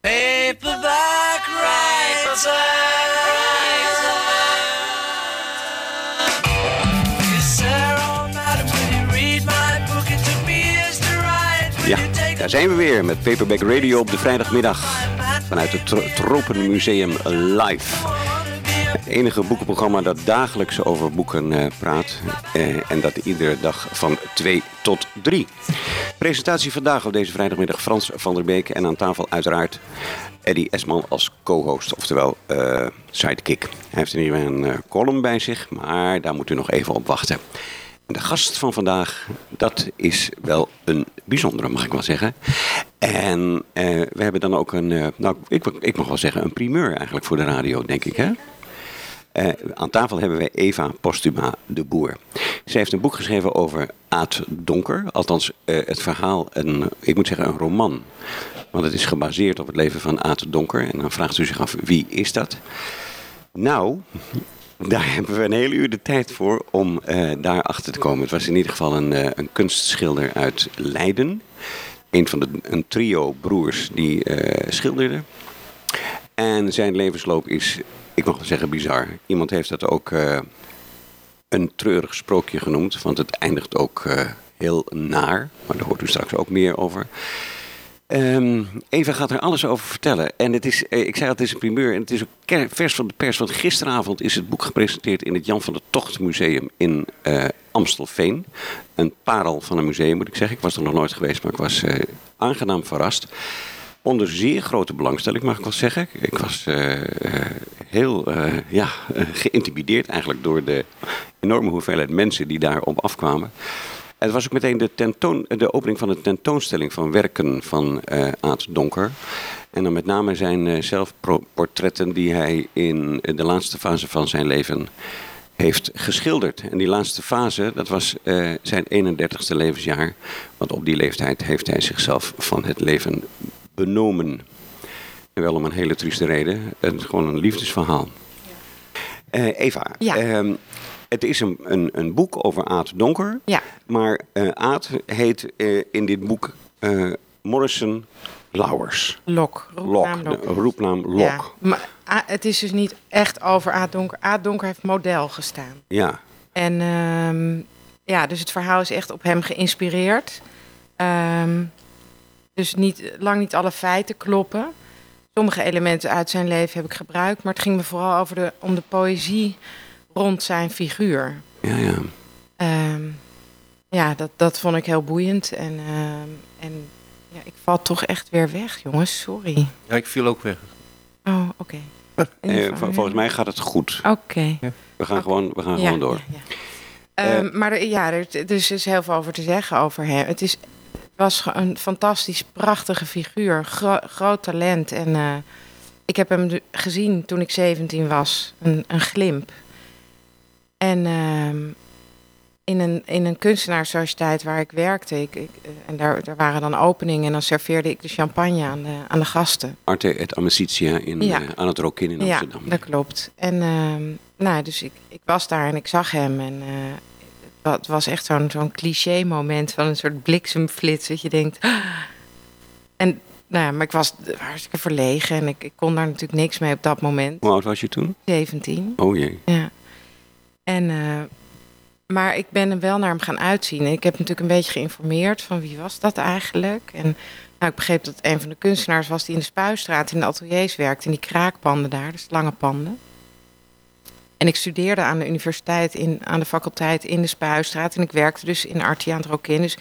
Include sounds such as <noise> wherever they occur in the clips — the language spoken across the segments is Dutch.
Paperback writer. Ja, daar zijn we weer met Paperback Radio op de vrijdagmiddag vanuit het Tro- Tropenmuseum Live. Het enige boekenprogramma dat dagelijks over boeken eh, praat eh, en dat iedere dag van 2 tot 3. Presentatie vandaag op deze vrijdagmiddag Frans van der Beek en aan tafel uiteraard Eddie Esman als co-host, oftewel eh, sidekick. Hij heeft in ieder geval een eh, column bij zich, maar daar moet u nog even op wachten. En de gast van vandaag, dat is wel een bijzondere, mag ik wel zeggen. En eh, we hebben dan ook een, nou, ik, ik mag wel zeggen, een primeur eigenlijk voor de radio, denk ik, hè? Eh, aan tafel hebben wij Eva Postuma de Boer. Zij heeft een boek geschreven over Aad Donker. Althans, eh, het verhaal, een, ik moet zeggen een roman. Want het is gebaseerd op het leven van Aad Donker. En dan vraagt u zich af, wie is dat? Nou, daar <laughs> hebben we een hele uur de tijd voor om eh daar achter te komen. Het was in ieder geval een, een kunstschilder uit Leiden. Een van de een trio broers die eh schilderde. En zijn levensloop is, ik mag wel zeggen, bizar. Iemand heeft dat ook eh, een treurig sprookje genoemd, want het eindigt ook eh, heel naar. Maar daar hoort u straks ook meer over. Ehm, Eva gaat er alles over vertellen. En het is, eh, ik zei al, het is een primeur en het is ook vers van de pers. Want gisteravond is het boek gepresenteerd in het Jan van der Tocht Museum in Amstelveen. Een parel van een museum moet ik zeggen. Ik was er nog nooit geweest, maar ik was aangenaam verrast. Onder zeer grote belangstelling mag ik wel zeggen. Ik was heel eh, ja, eh, geïntimideerd eigenlijk door de enorme hoeveelheid mensen die daarop afkwamen. Het was ook meteen de, tentoon, de opening van de tentoonstelling van werken van eh Aad Donker. En dan met name zijn zelfportretten die hij in de laatste fase van zijn leven heeft geschilderd. En die laatste fase, dat was zijn 31ste levensjaar. Want op die leeftijd heeft hij zichzelf van het leven benomen. En wel om een hele trieste reden. Het is gewoon een liefdesverhaal. Eh, Eva, Ja. ehm, het is een, een, een boek over Aad Donker. Ja. Maar eh Aad heet eh, in dit boek eh, Morrison Lowers. Lok. Roepnaam Lok, de Lok. roepnaam Lok. Ja, maar A- het is dus niet echt over Aad Donker. Aad Donker heeft model gestaan. Ja. En ehm, ja, dus het verhaal is echt op hem geïnspireerd. Ehm, dus niet, lang niet alle feiten kloppen. Sommige elementen uit zijn leven heb ik gebruikt. Maar het ging me vooral over de, om de poëzie rond zijn figuur. Ja, ja. Ehm, ja, dat, dat vond ik heel boeiend. En, ehm, en ja, ik val toch echt weer weg, jongens. Sorry. Ja, ik viel ook weg. Oh, oké. <laughs> Eh, vol- volgens mij gaat het goed. Oké. We gaan gewoon, we gaan Ja, gewoon door. ja, ja. Ehm, maar er, ja, er, er is dus heel veel over te zeggen over hem. Het is, was een fantastisch, prachtige figuur. Gro- groot talent. En eh, ik heb hem gezien toen ik 17 was. Een, een glimp. En ehm, in, een, in een kunstenaarssociëteit waar ik werkte. Ik, ik, eh, en daar, daar waren dan openingen. En dan serveerde ik de champagne aan de, aan de gasten. Arte et Amicitia in, Ja. eh, aan het Rokin in Amsterdam. Ja, dat klopt. En ehm, nou, dus ik, ik was daar en ik zag hem. En het wa- het was echt zo'n zo'n cliché moment van een soort bliksemflits. Dat je denkt. "Ah." En nou ja, maar ik was hartstikke verlegen en ik, ik kon daar natuurlijk niks mee op dat moment. Hoe oud was je toen? 17. Oh jee. Ja. En, eh, maar ik ben hem wel naar hem gaan uitzien. Ik heb natuurlijk een beetje geïnformeerd van wie was dat eigenlijk. En nou, ik begreep dat het een van de kunstenaars was die in de Spuistraat in de ateliers werkte. In die kraakpanden daar, dus lange panden. En ik studeerde aan de universiteit, in, aan de faculteit in de Spuistraat. En ik werkte dus in Artie aan. Dus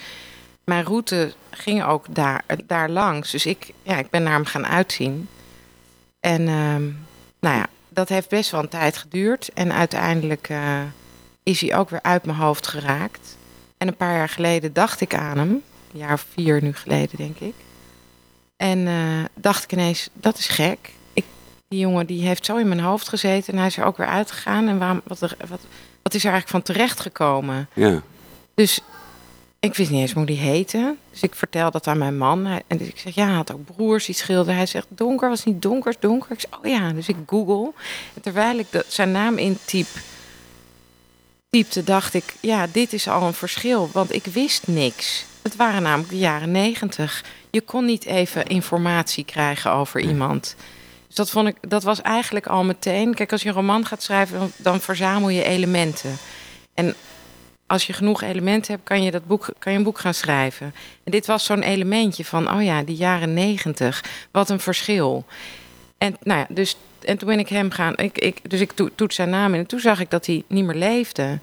mijn route ging ook daar, daar langs. Dus ik, ja, ik ben naar hem gaan uitzien. En ehm, nou ja, dat heeft best wel een tijd geduurd. En uiteindelijk eh, is hij ook weer uit mijn hoofd geraakt. En een paar jaar geleden dacht ik aan hem. Een jaar of vier nu geleden, denk ik. En eh, dacht ik ineens, dat is gek. Die jongen die heeft zo in mijn hoofd gezeten en hij is er ook weer uitgegaan. En waarom, wat, er, wat, wat is er eigenlijk van terecht gekomen? Ja. Dus ik wist niet eens hoe die heette. Dus ik vertel dat aan mijn man. En dus ik zeg, ja, hij had ook broers die schilderden. Hij zegt, donker was niet donker, is donker. Ik zeg, oh ja, dus ik google. En terwijl ik dat, zijn naam intyp, typte, dacht ik, ja, dit is al een verschil. Want ik wist niks. Het waren namelijk de jaren negentig. je kon niet even informatie krijgen over iemand. Dus dat, vond ik, dat was eigenlijk al meteen. Kijk, als je een roman gaat schrijven, dan, verzamel je elementen. En als je genoeg elementen hebt, kan je, dat boek, kan je een boek gaan schrijven. En dit was zo'n elementje van, oh ja, die jaren negentig. Wat een verschil. En, nou ja, dus, en toen ben ik hem gaan... Ik, ik, dus ik to, toet zijn naam in en toen zag ik dat hij niet meer leefde.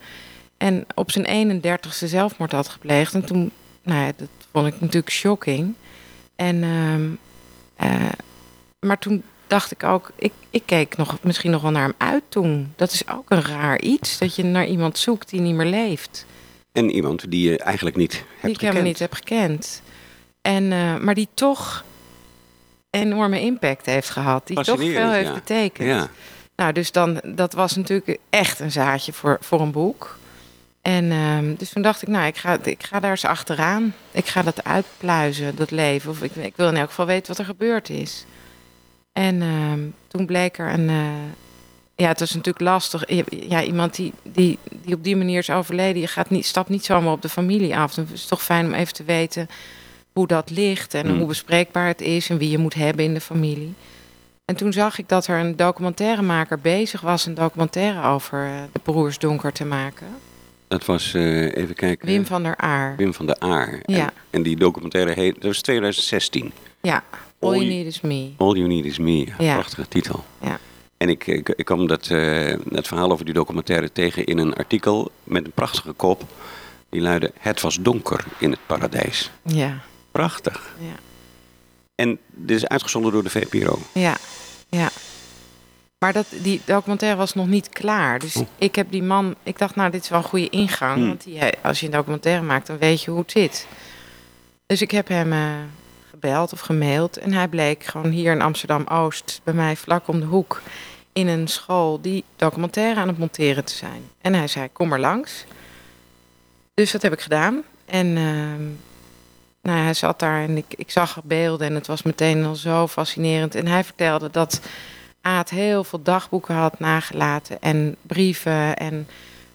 En op zijn 31ste zelfmoord had gepleegd. En toen, nou ja, dat vond ik natuurlijk shocking. En, ehm, eh, maar toen dacht ik ook, ik, ik keek nog, misschien nog wel naar hem uit toen. Dat is ook een raar iets, dat je naar iemand zoekt die niet meer leeft. En iemand die je eigenlijk niet hebt Die ik helemaal niet heb gekend. En, eh, maar die toch enorme impact heeft gehad. Die toch veel heeft ja. betekend. Ja. Nou, dus dan, dat was natuurlijk echt een zaadje voor, voor een boek. En ehm, dus toen dacht ik, nou, ik ga, ik ga daar eens achteraan. Ik ga dat uitpluizen, dat leven. Of ik, ik wil in elk geval weten wat er gebeurd is. En ehm, toen bleek er een... eh, ja, het was natuurlijk lastig. Ja, iemand die, die, die op die manier is overleden... je gaat niet, stapt niet zomaar op de familie af. Dan is het toch fijn om even te weten hoe dat ligt... en Hmm. hoe bespreekbaar het is... en wie je moet hebben in de familie. En toen zag ik dat er een documentairemaker bezig was... een documentaire over eh, de broers Donker te maken. Dat was, eh, even kijken. Wim van der Aar. Wim van der Aar. Ja. En, en die documentaire heet, dat was 2016. Ja, All You Need Is Me. All You Need Is Me. Ja. Prachtige titel. Ja. En ik, ik, ik kwam dat, eh, het verhaal over die documentaire tegen in een artikel met een prachtige kop. Die luidde, het was donker in het paradijs. Ja, Prachtig. ja, En dit is uitgezonden door de VPRO. ja, ja. Maar dat, die documentaire was nog niet klaar. Dus Oh. ik heb die man... Ik dacht, nou, dit is wel een goede ingang. Hmm. Want die, als je een documentaire maakt, dan weet je hoe het zit. Dus ik heb hem eh, of gemaild. En hij bleek gewoon hier in Amsterdam-Oost... bij mij vlak om de hoek... in een school die documentaire aan het monteren te zijn. En hij zei, kom maar langs. Dus dat heb ik gedaan. En ehm, nou, hij zat daar en ik, ik zag beelden en het was meteen al zo fascinerend. En hij vertelde dat Aad heel veel dagboeken had nagelaten en brieven en,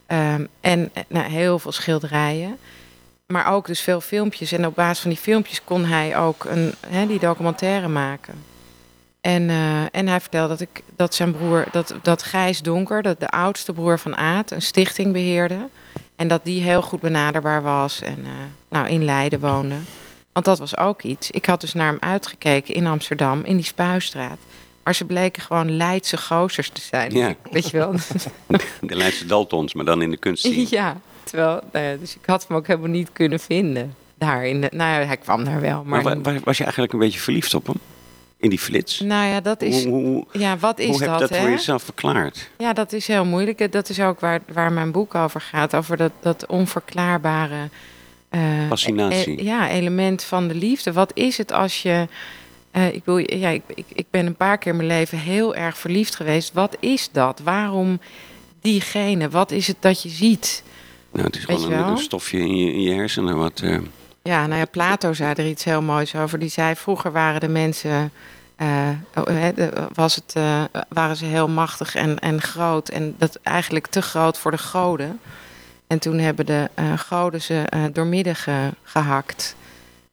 ehm, en eh, nou, heel veel schilderijen. Maar ook dus veel filmpjes. En op basis van die filmpjes kon hij ook een, hè, die documentaire maken. En, eh, en hij vertelde dat, ik, dat zijn broer, dat, dat Gijs Donker, dat de oudste broer van Aad, een stichting beheerde. En dat die heel goed benaderbaar was en eh, nou, in Leiden woonde. Want dat was ook iets. Ik had dus naar hem uitgekeken in Amsterdam, in die Spuistraat. Maar ze bleken gewoon Leidse gozers te zijn. Ja. Weet je wel? <laughs> De Leidse Daltons, maar dan in de kunstscene. <laughs> ja, terwijl, nou ja, dus ik had hem ook helemaal niet kunnen vinden. Daar in de, nou ja, hij kwam daar wel. Maar, Maar wa- wa- was je eigenlijk een beetje verliefd op hem? In die flits? nou ja, dat is. hoe hoe, Ja, wat is hoe heb je dat? voor jezelf verklaard? Ja, dat is heel moeilijk. Dat is ook waar, waar mijn boek over gaat. Over dat, dat onverklaarbare. eh, Fascinatie. e- ja, element van de liefde. Wat is het als je. eh, ik, bedoel, ja, ik, ik, ik ben een paar keer in mijn leven heel erg verliefd geweest. Wat is dat? Waarom diegene? Wat is het dat je ziet? Nou, het is Weet gewoon een, stofje in je, in je hersenen wat... eh, Ja, nou ja, Plato zei er iets heel moois over. Die zei, vroeger waren de mensen... eh, oh, was het, eh, waren ze heel machtig en, en groot. En dat eigenlijk te groot voor de goden. En toen hebben de goden ze doormidden ge- gehakt.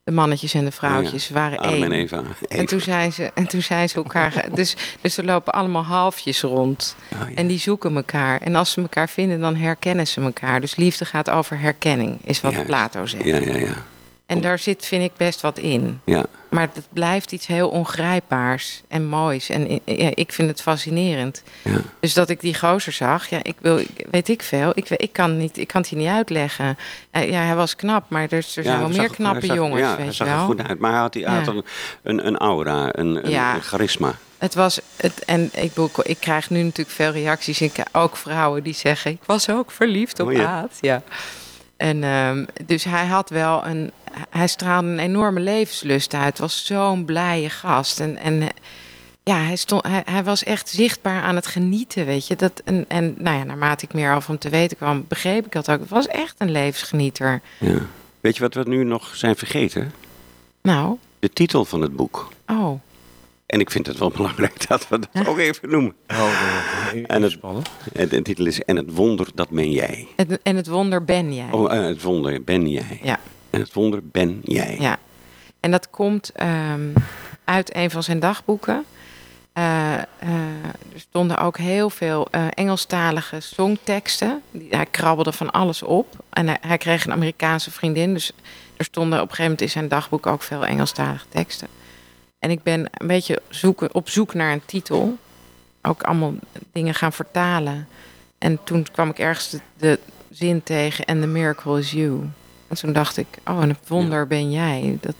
De mannetjes en de vrouwtjes Ze waren Adam één. en Eva. En toen zijn ze, en toen zijn ze elkaar. Dus, dus er lopen allemaal halfjes rond. Oh, ja. En die zoeken elkaar. En als ze elkaar vinden, dan herkennen ze elkaar. Dus liefde gaat over herkenning, is wat Juist. Plato zegt. Ja, ja, ja. En daar zit, vind ik, best wat in. ja. Maar het blijft iets heel ongrijpbaars en moois. En ja, ik vind het fascinerend. ja. Dus dat ik die gozer zag, ja, ik wil, weet ik veel. Ik, ik, kan niet, ik kan het je niet uitleggen. Eh, ja, hij was knap, maar er, er zijn Ja, wel hij meer hij knappe zag- jongens, ja, hij weet je zag er wel. goed uit. Maar hij had, hij had een, een, een aura, een, een, Ja. een charisma. Het was, het, en ik, bedoel, ik krijg nu natuurlijk veel reacties. Ik, ook vrouwen die zeggen, ik was ook verliefd op Oh. Aad. Ja. En ehm, dus hij had wel een, hij straalde een enorme levenslust uit. Was zo'n blije gast. En, en ja, hij, stond, hij, hij was echt zichtbaar aan het genieten, weet je. Dat, en, en nou ja, naarmate ik meer over hem te weten kwam, begreep ik dat ook. Het was echt een levensgenieter. Ja. Weet je wat we nu nog zijn vergeten? Nou, De titel van het boek. oh, En ik vind het wel <laughs> belangrijk dat we dat ook even noemen. En het- spannend. En de titel is En het wonder, dat ben jij. het, en het wonder ben jij. Oh, eh, het wonder ben jij. Ja. En het wonder ben jij. Ja. En dat komt ehm, uit een van zijn dagboeken. Eh, eh, er stonden ook heel veel eh, Engelstalige songteksten. Hij krabbelde van alles op. En hij, hij kreeg een Amerikaanse vriendin. Dus er stonden op een gegeven moment in zijn dagboek ook veel Engelstalige teksten. En ik ben een beetje zoeken, op zoek naar een titel. Ook allemaal dingen gaan vertalen. En toen kwam ik ergens de, de zin tegen. And the miracle is you. En toen dacht ik, oh, en het wonder ben jij. Dat,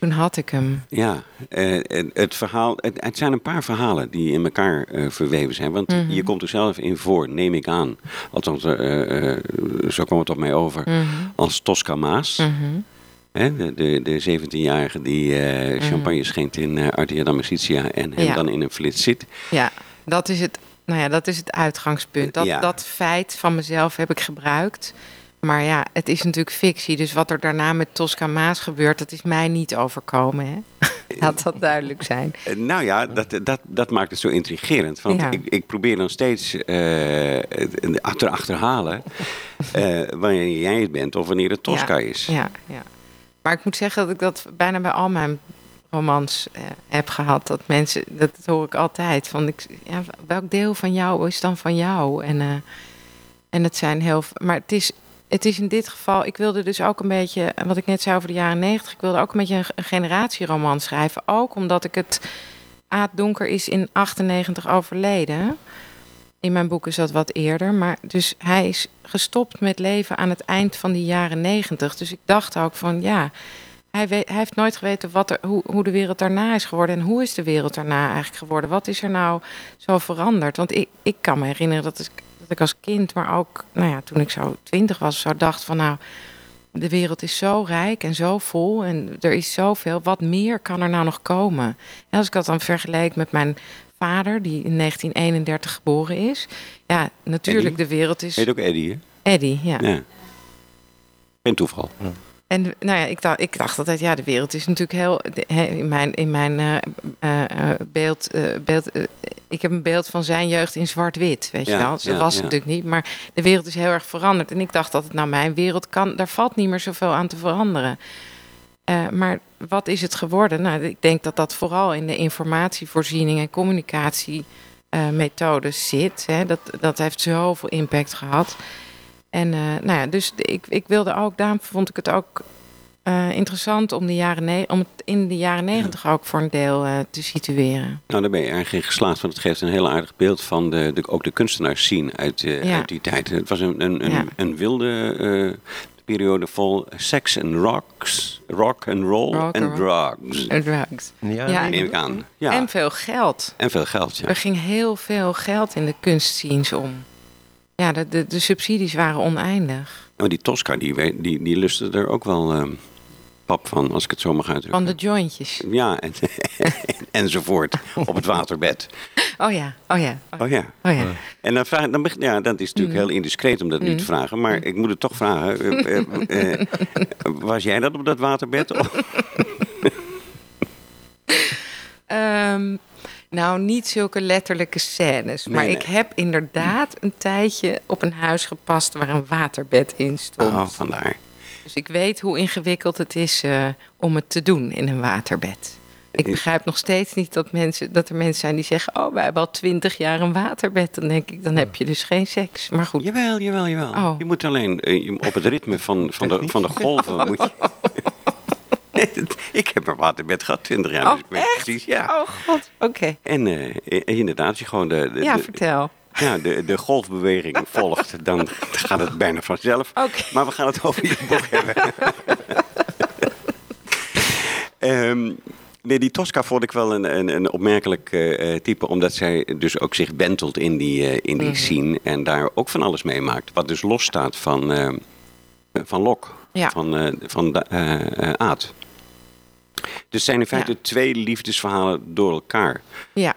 toen had ik hem. Ja, eh, en het verhaal, het, het zijn een paar verhalen die in elkaar eh, verweven zijn. Want Mhm. je komt er zelf in voor, neem ik aan. Althans, eh, zo kwam het op mij over. Mhm. Als Tosca Maas, Mhm. Hè, de, de, de 17-jarige die eh, champagne schenkt in uh, Artia Amicitia en hem Ja. dan in een flits zit. Ja, dat is het, nou ja, dat is het uitgangspunt. Dat, Ja. dat feit van mezelf heb ik gebruikt. Maar ja, het is natuurlijk fictie. Dus wat er daarna met Tosca Maas gebeurt, dat is mij niet overkomen. Hè? <laughs> Laat dat duidelijk zijn. Eh, nou ja, dat, dat, dat maakt het zo intrigerend. Want Ja. ik, ik probeer dan steeds eh, het- te achterhalen <laughs> eh, wanneer jij het bent of wanneer het Tosca ja, is. Ja, ja. Maar ik moet zeggen dat ik dat bijna bij al mijn romans eh, heb gehad. Dat mensen, dat hoor ik altijd. Van ik, ja, welk deel van jou is dan van jou? En, eh, en het zijn heel. Maar het is, het is in dit geval. Ik wilde dus ook een beetje. Wat ik net zei over de jaren negentig. Ik wilde ook een beetje een, een generatieroman schrijven. Ook omdat ik het. Aad Donker is in 98 overleden. In mijn boek is dat wat eerder. Maar dus hij is gestopt met leven aan het eind van die jaren negentig. Dus ik dacht ook van ja. Hij, weet, hij heeft nooit geweten wat er, hoe, hoe de wereld daarna is geworden. En hoe is de wereld daarna eigenlijk geworden? Wat is er nou zo veranderd? Want ik, ik kan me herinneren dat ik, dat ik als kind, maar ook nou ja, toen ik zo twintig was, zo dacht van nou, de wereld is zo rijk en zo vol en er is zoveel. Wat meer kan er nou nog komen? En als ik dat dan vergeleek met mijn vader, die in 1931 geboren is. Ja, natuurlijk, Eddie? de wereld is... Heet ook Eddie, hè? Eddie, ja. Ja. Geen toeval. En nou ja, ik dacht, ik dacht altijd, ja, de wereld is natuurlijk heel. In mijn, in mijn eh, eh, eh, beeld. eh, beeld ik heb een beeld van zijn jeugd in zwart-wit. Weet Ja, je wel? Zo ja, was het ja. natuurlijk niet. Maar de wereld is heel erg veranderd. En ik dacht dat het nou mijn wereld kan. Daar valt niet meer zoveel aan te veranderen. Eh, maar wat is het geworden? Nou, ik denk dat dat vooral in de informatievoorziening en communicatiemethodes zit. Hè. Dat, dat heeft zoveel impact gehad. En eh, nou ja, dus ik, ik wilde ook, daarom vond ik het ook eh, interessant om, de jaren ne- om het in de jaren negentig ook voor een deel te situeren. Nou, daar ben je erg in geslaagd, want het geeft een heel aardig beeld van de, de, ook de kunstenaarsscene uit, eh, Ja. uit die tijd. Het was een, een, een, Ja. een wilde periode vol seks en rocks, rock and roll Rock en and drugs. En drugs. Ja, Ja, Neem ik aan. Ja. En En, veel geld. veel geld, ja. Er ging heel veel geld in de kunstscenes om. Ja, de, de, de subsidies waren oneindig. Nou, die Tosca, die, die, die lustte er ook wel ehm, pap van, als ik het zo mag uitdrukken. Van de jointjes. Ja, en, <laughs> enzovoort. Op het waterbed. Oh ja, oh ja, oh, Oh ja. oh ja. En dan vraag, dan, ja, dat is natuurlijk heel indiscreet om dat niet te vragen. Maar ik moet het toch vragen. Eh, eh, eh, was jij dat op dat waterbed? <laughs> Ehm, nou, niet zulke letterlijke scènes. Maar Nee, ik heb inderdaad een tijdje op een huis gepast waar een waterbed in stond. Oh, vandaar. Dus ik weet hoe ingewikkeld het is eh, om het te doen in een waterbed. Ik begrijp nog steeds niet dat, mensen, dat er mensen zijn die zeggen... oh, wij hebben al twintig jaar een waterbed. Dan denk ik, dan heb je dus geen seks. Maar goed, Jawel, jawel, jawel. Oh. Je moet alleen eh, op het ritme van, van, de, van de golven... Moet je... <laughs> Nee, dat- ik heb een waterbed gehad, 20 jaar. Oh, dus ik weet echt? precies, ja. oh god, oké. En eh, inderdaad, je gewoon de, de, Ja, vertel. Ja, de, de golfbeweging <laughs> volgt, dan gaat het bijna vanzelf. Maar we gaan het over je boek hebben. <laughs> Ehm, nee, die Tosca vond ik wel een, een, een opmerkelijk eh, eh, type, omdat zij dus ook zich bentelt in die, eh, in die Mhm. scene en daar ook van alles meemaakt. Wat dus losstaat van, van Lok, Ja. van, van de, Aad. Dus zijn in feite Ja. twee liefdesverhalen door elkaar. Ja,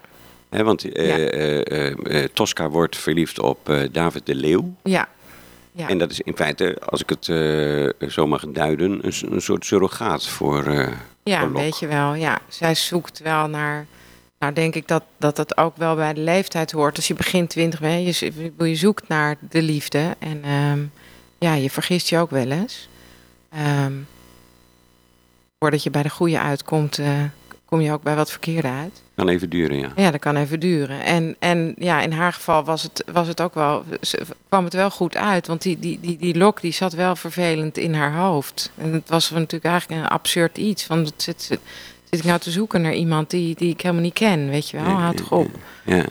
Want eh, Ja. eh, eh, Tosca wordt verliefd op David de Leeuw. ja. ja. En dat is in feite, als ik het eh, zo mag duiden, een, een soort surrogaat voor. eh Ja, Locke. beetje wel. Ja, zij zoekt wel naar. Nou, denk ik dat, dat dat ook wel bij de leeftijd hoort. Als je begin twintig bent, je, je zoekt naar de liefde. En ehm, ja, je vergist je ook wel eens. Ehm, voordat je bij de goede uitkomt, kom je ook bij wat verkeerde uit. Kan even duren, ja. Ja, dat kan even duren. En, en ja, in haar geval was het, was het ook wel, kwam het wel goed uit. Want die, die, die, die lok die zat wel vervelend in haar hoofd. En het was natuurlijk eigenlijk een absurd iets. Van, wat zit, zit, zit ik nou te zoeken naar iemand die, die ik helemaal niet ken, weet je wel? Houd toch op. Ja.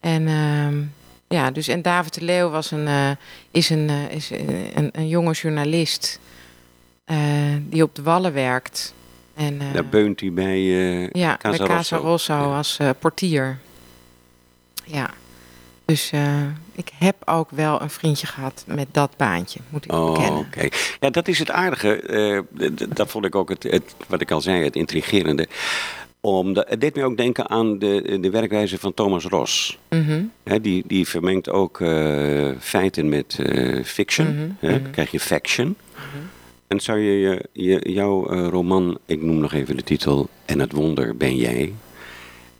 En ehm, ja, dus en David de Leeuw was een, eh, is, een, eh, is een, een jonge journalist eh, die op de Wallen werkt. En, eh, Daar beunt hij bij eh ja, Casa bij Casa Rosso. Ja. als eh, portier. Ja, dus eh, ik heb ook wel een vriendje gehad met dat baantje, moet ik Oh, bekennen. oké. Ja, dat is het aardige. eh, dat vond ik ook het, het, wat ik al zei, het intrigerende. Omdat, het deed me ook denken aan de, de werkwijze van Thomas Ross. Mhm. Hè, die, die vermengt ook eh, feiten met eh, fiction. Mhm, Hè, mhm. Dan krijg je faction. En zou je, je, jouw eh, roman, ik noem nog even de titel, En het wonder ben jij,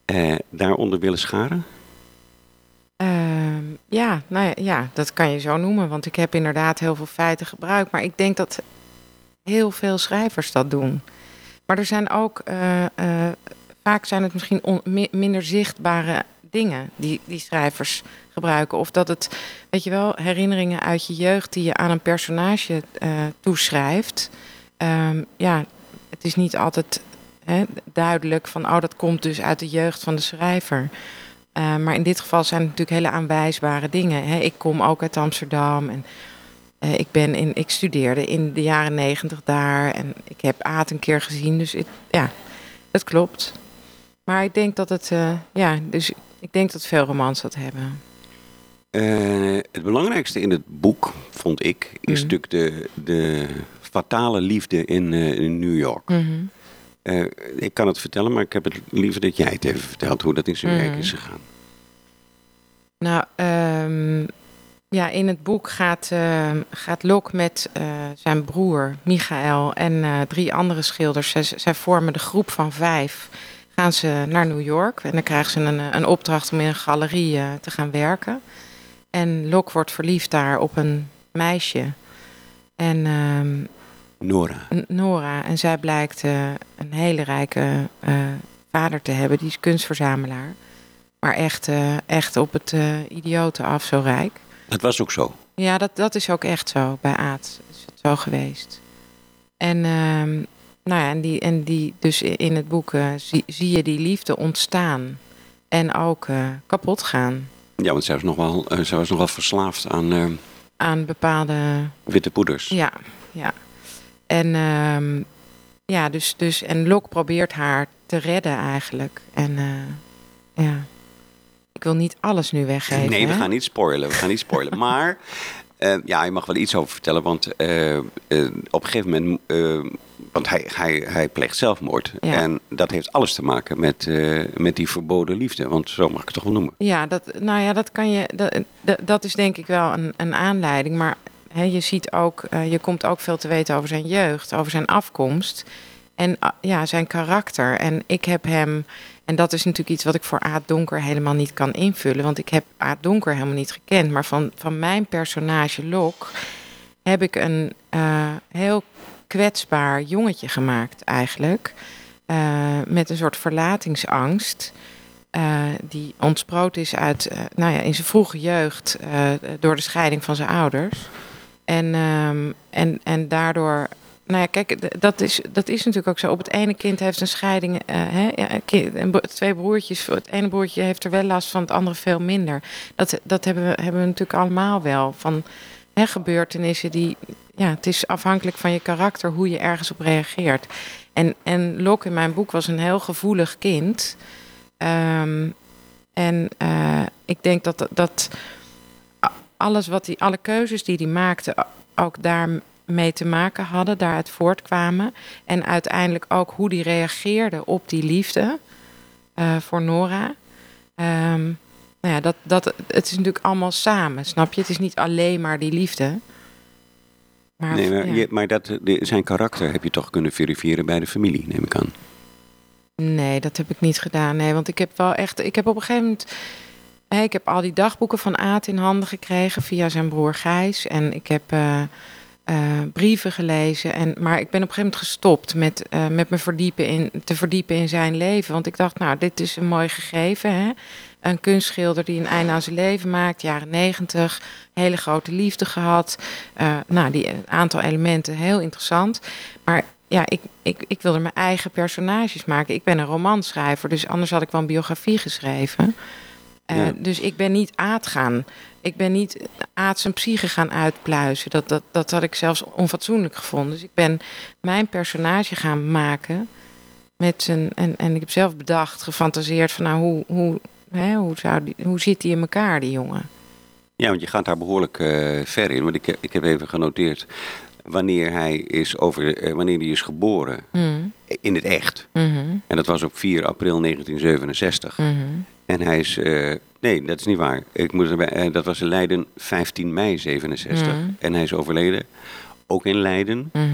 eh, daaronder willen scharen? Ehm, ja, nou ja, dat kan je zo noemen, want ik heb inderdaad heel veel feiten gebruikt. Maar ik denk dat heel veel schrijvers dat doen. Maar er zijn ook, eh, vaak zijn het misschien minder zichtbare dingen die, die schrijvers gebruiken. Of dat het, weet je wel, herinneringen uit je jeugd die je aan een personage eh, toeschrijft. Ehm, ja, het is niet altijd hè, duidelijk van, oh, dat komt dus uit de jeugd van de schrijver. Uh, maar in dit geval zijn het natuurlijk hele aanwijsbare dingen. Hè. Ik kom ook uit Amsterdam en uh, ik, ben in, ik studeerde in de jaren negentig daar en ik heb Aad een keer gezien. Dus ja, het klopt. Maar ik denk dat het, uh, ja, dus ik denk dat veel romans dat hebben. Uh, het belangrijkste in het boek, vond ik, is mm. natuurlijk de, de fatale liefde in, uh, in New York. Mhm. Mm -hmm. uh, ik kan het vertellen, maar ik heb het liever dat jij het even vertelt hoe dat in zijn mm werk is gegaan. Nou, um, ja, in het boek gaat, uh, gaat Lok met zijn broer Michael en drie andere schilders. Zij, zij, vormen de groep van vijf. Gaan ze naar New York en dan krijgen ze een, een opdracht om in een galerie uh, te gaan werken. En Lok wordt verliefd daar op een meisje. En um, Nora. Nora. En zij blijkt uh, een hele rijke vader te hebben. Die is kunstverzamelaar. Maar echt, echt op het idiote af, zo rijk. Dat was ook zo. Ja, dat, dat is ook echt zo. Bij Aad is het zo geweest. En, uh, nou ja, en, die, en die, dus in het boek uh, zie, zie, je die liefde ontstaan. En ook uh, kapot gaan. Ja, want zij was nog wel, uh, zij was nog wel verslaafd aan... aan bepaalde... Witte poeders. Ja, ja. En, uh, ja, dus, dus, en Lok probeert haar te redden eigenlijk. En ja... Ik wil niet alles nu weggeven. Nee, we hè? gaan niet spoilen. We gaan niet spoilen. <laughs> maar uh, ja, je mag wel iets over vertellen. Want uh, uh, op een gegeven moment. want hij, hij, hij pleegt zelfmoord. Ja. En dat heeft alles te maken met, met die verboden liefde. Want zo mag ik het toch wel noemen. Ja, dat, nou ja, dat kan je. Dat, dat, dat is denk ik wel een, een aanleiding. Maar hè, je ziet ook. je komt ook veel te weten over zijn jeugd, over zijn afkomst. En ja, zijn karakter. En ik heb hem. En dat is natuurlijk iets wat ik voor Aad Donker helemaal niet kan invullen. Want ik heb Aad Donker helemaal niet gekend. Maar van, van mijn personage Lok heb ik een uh, heel kwetsbaar jongetje gemaakt eigenlijk. Uh, met een soort verlatingsangst. Uh, die ontsproot is uit, nou ja, in zijn vroege jeugd door de scheiding van zijn ouders. En, um, en, en daardoor nou ja, kijk, dat is, dat is natuurlijk ook zo. Op het ene kind heeft een scheiding, uh, hè, twee broertjes. Het ene broertje heeft er wel last van, het andere veel minder. Dat, dat hebben, we, hebben we natuurlijk allemaal wel. Van hè, gebeurtenissen die. Ja, het is afhankelijk van je karakter hoe je ergens op reageert. En, en Lok in mijn boek was een heel gevoelig kind. Um, en uh, ik denk dat, dat alles wat die, alle keuzes die hij maakte, ook daar mee te maken hadden, daaruit voortkwamen. En uiteindelijk ook hoe die reageerde op die liefde uh, voor Nora. Um, nou ja, dat, dat, het is natuurlijk allemaal samen, snap je? Het is niet alleen maar die liefde. Maar, nee, maar, ja. je, maar dat, de, zijn karakter heb je toch kunnen verifiëren bij de familie, neem ik aan. Nee, dat heb ik niet gedaan. Nee, want ik heb wel echt. Ik heb op een gegeven moment. Ik heb al die dagboeken van Aad in handen gekregen via zijn broer Gijs. En ik heb. Uh, eh, brieven gelezen. En, maar ik ben op een gegeven moment gestopt met, eh, met me verdiepen in, te verdiepen in zijn leven. Want ik dacht, nou, dit is een mooi gegeven. Hè? Een kunstschilder die een einde aan zijn leven maakt, jaren negentig. Hele grote liefde gehad. Eh, nou, die aantal elementen heel interessant. Maar ja, ik, ik, ik wilde mijn eigen personages maken. Ik ben een romanschrijver, dus anders had ik wel een biografie geschreven. Uh, Ja. Dus ik ben niet Aad gaan. Ik ben niet Aad zijn psyche gaan uitpluizen. Dat, dat, dat had ik zelfs onfatsoenlijk gevonden. Dus ik ben mijn personage gaan maken. Met zijn, en, en ik heb zelf bedacht, gefantaseerd van nou, hoe, hoe, hè, hoe, zou die, hoe zit die in elkaar, die jongen? Ja, want je gaat daar behoorlijk eh, ver in. Want ik, ik heb even genoteerd wanneer hij is, over, eh, wanneer hij is geboren Mm, in het echt. mhm, En dat was op 4 april 1967. mhm. En hij is. eh, nee, dat is niet waar. Ik moet erbij, eh, dat was in Leiden 15 mei 67. Mhm. En hij is overleden, ook in Leiden, Mhm,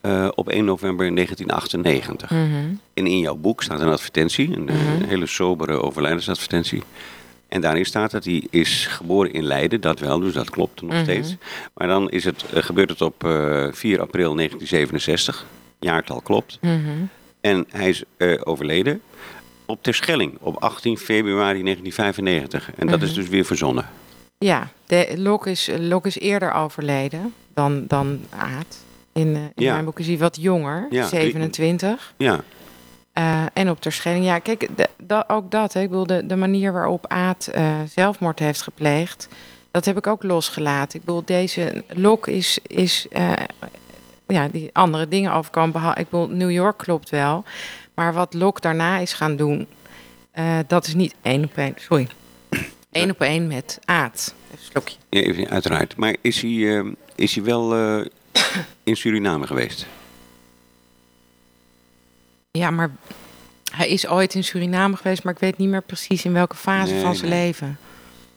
eh, op 1 november 1998. mhm. En in jouw boek staat een advertentie, een, hele sobere overlijdensadvertentie. En daarin staat dat hij is geboren in Leiden, dat wel, dus dat klopt nog steeds. Maar dan is het, gebeurt het op eh, 4 april 1967, jaartal klopt. En hij is overleden op Terschelling op 18 februari 1995. En dat is Mhm. dus weer verzonnen. Ja, de, Lok, is, Lok is eerder overleden dan, dan Aad. In, eh, in Ja. mijn boek is hij wat jonger, Ja, 27. Ja, Eh, en op Terschelling, ja, kijk, da- ook dat. Hè, ik bedoel, de, de manier waarop Aad eh, zelfmoord heeft gepleegd, dat heb ik ook losgelaten. Ik bedoel, deze Lok is, is ja, die andere dingen overkomen. beha- Ik bedoel, New York klopt wel. Maar wat Lok daarna is gaan doen, eh, dat is niet één op één. Sorry. Eén op één met Aad. Even slokje. ja, even, uiteraard. Maar is hij, eh, is hij wel eh, in Suriname geweest? Ja, maar hij is ooit in Suriname geweest, maar ik weet niet meer precies in welke fase Nee, van zijn nee. leven.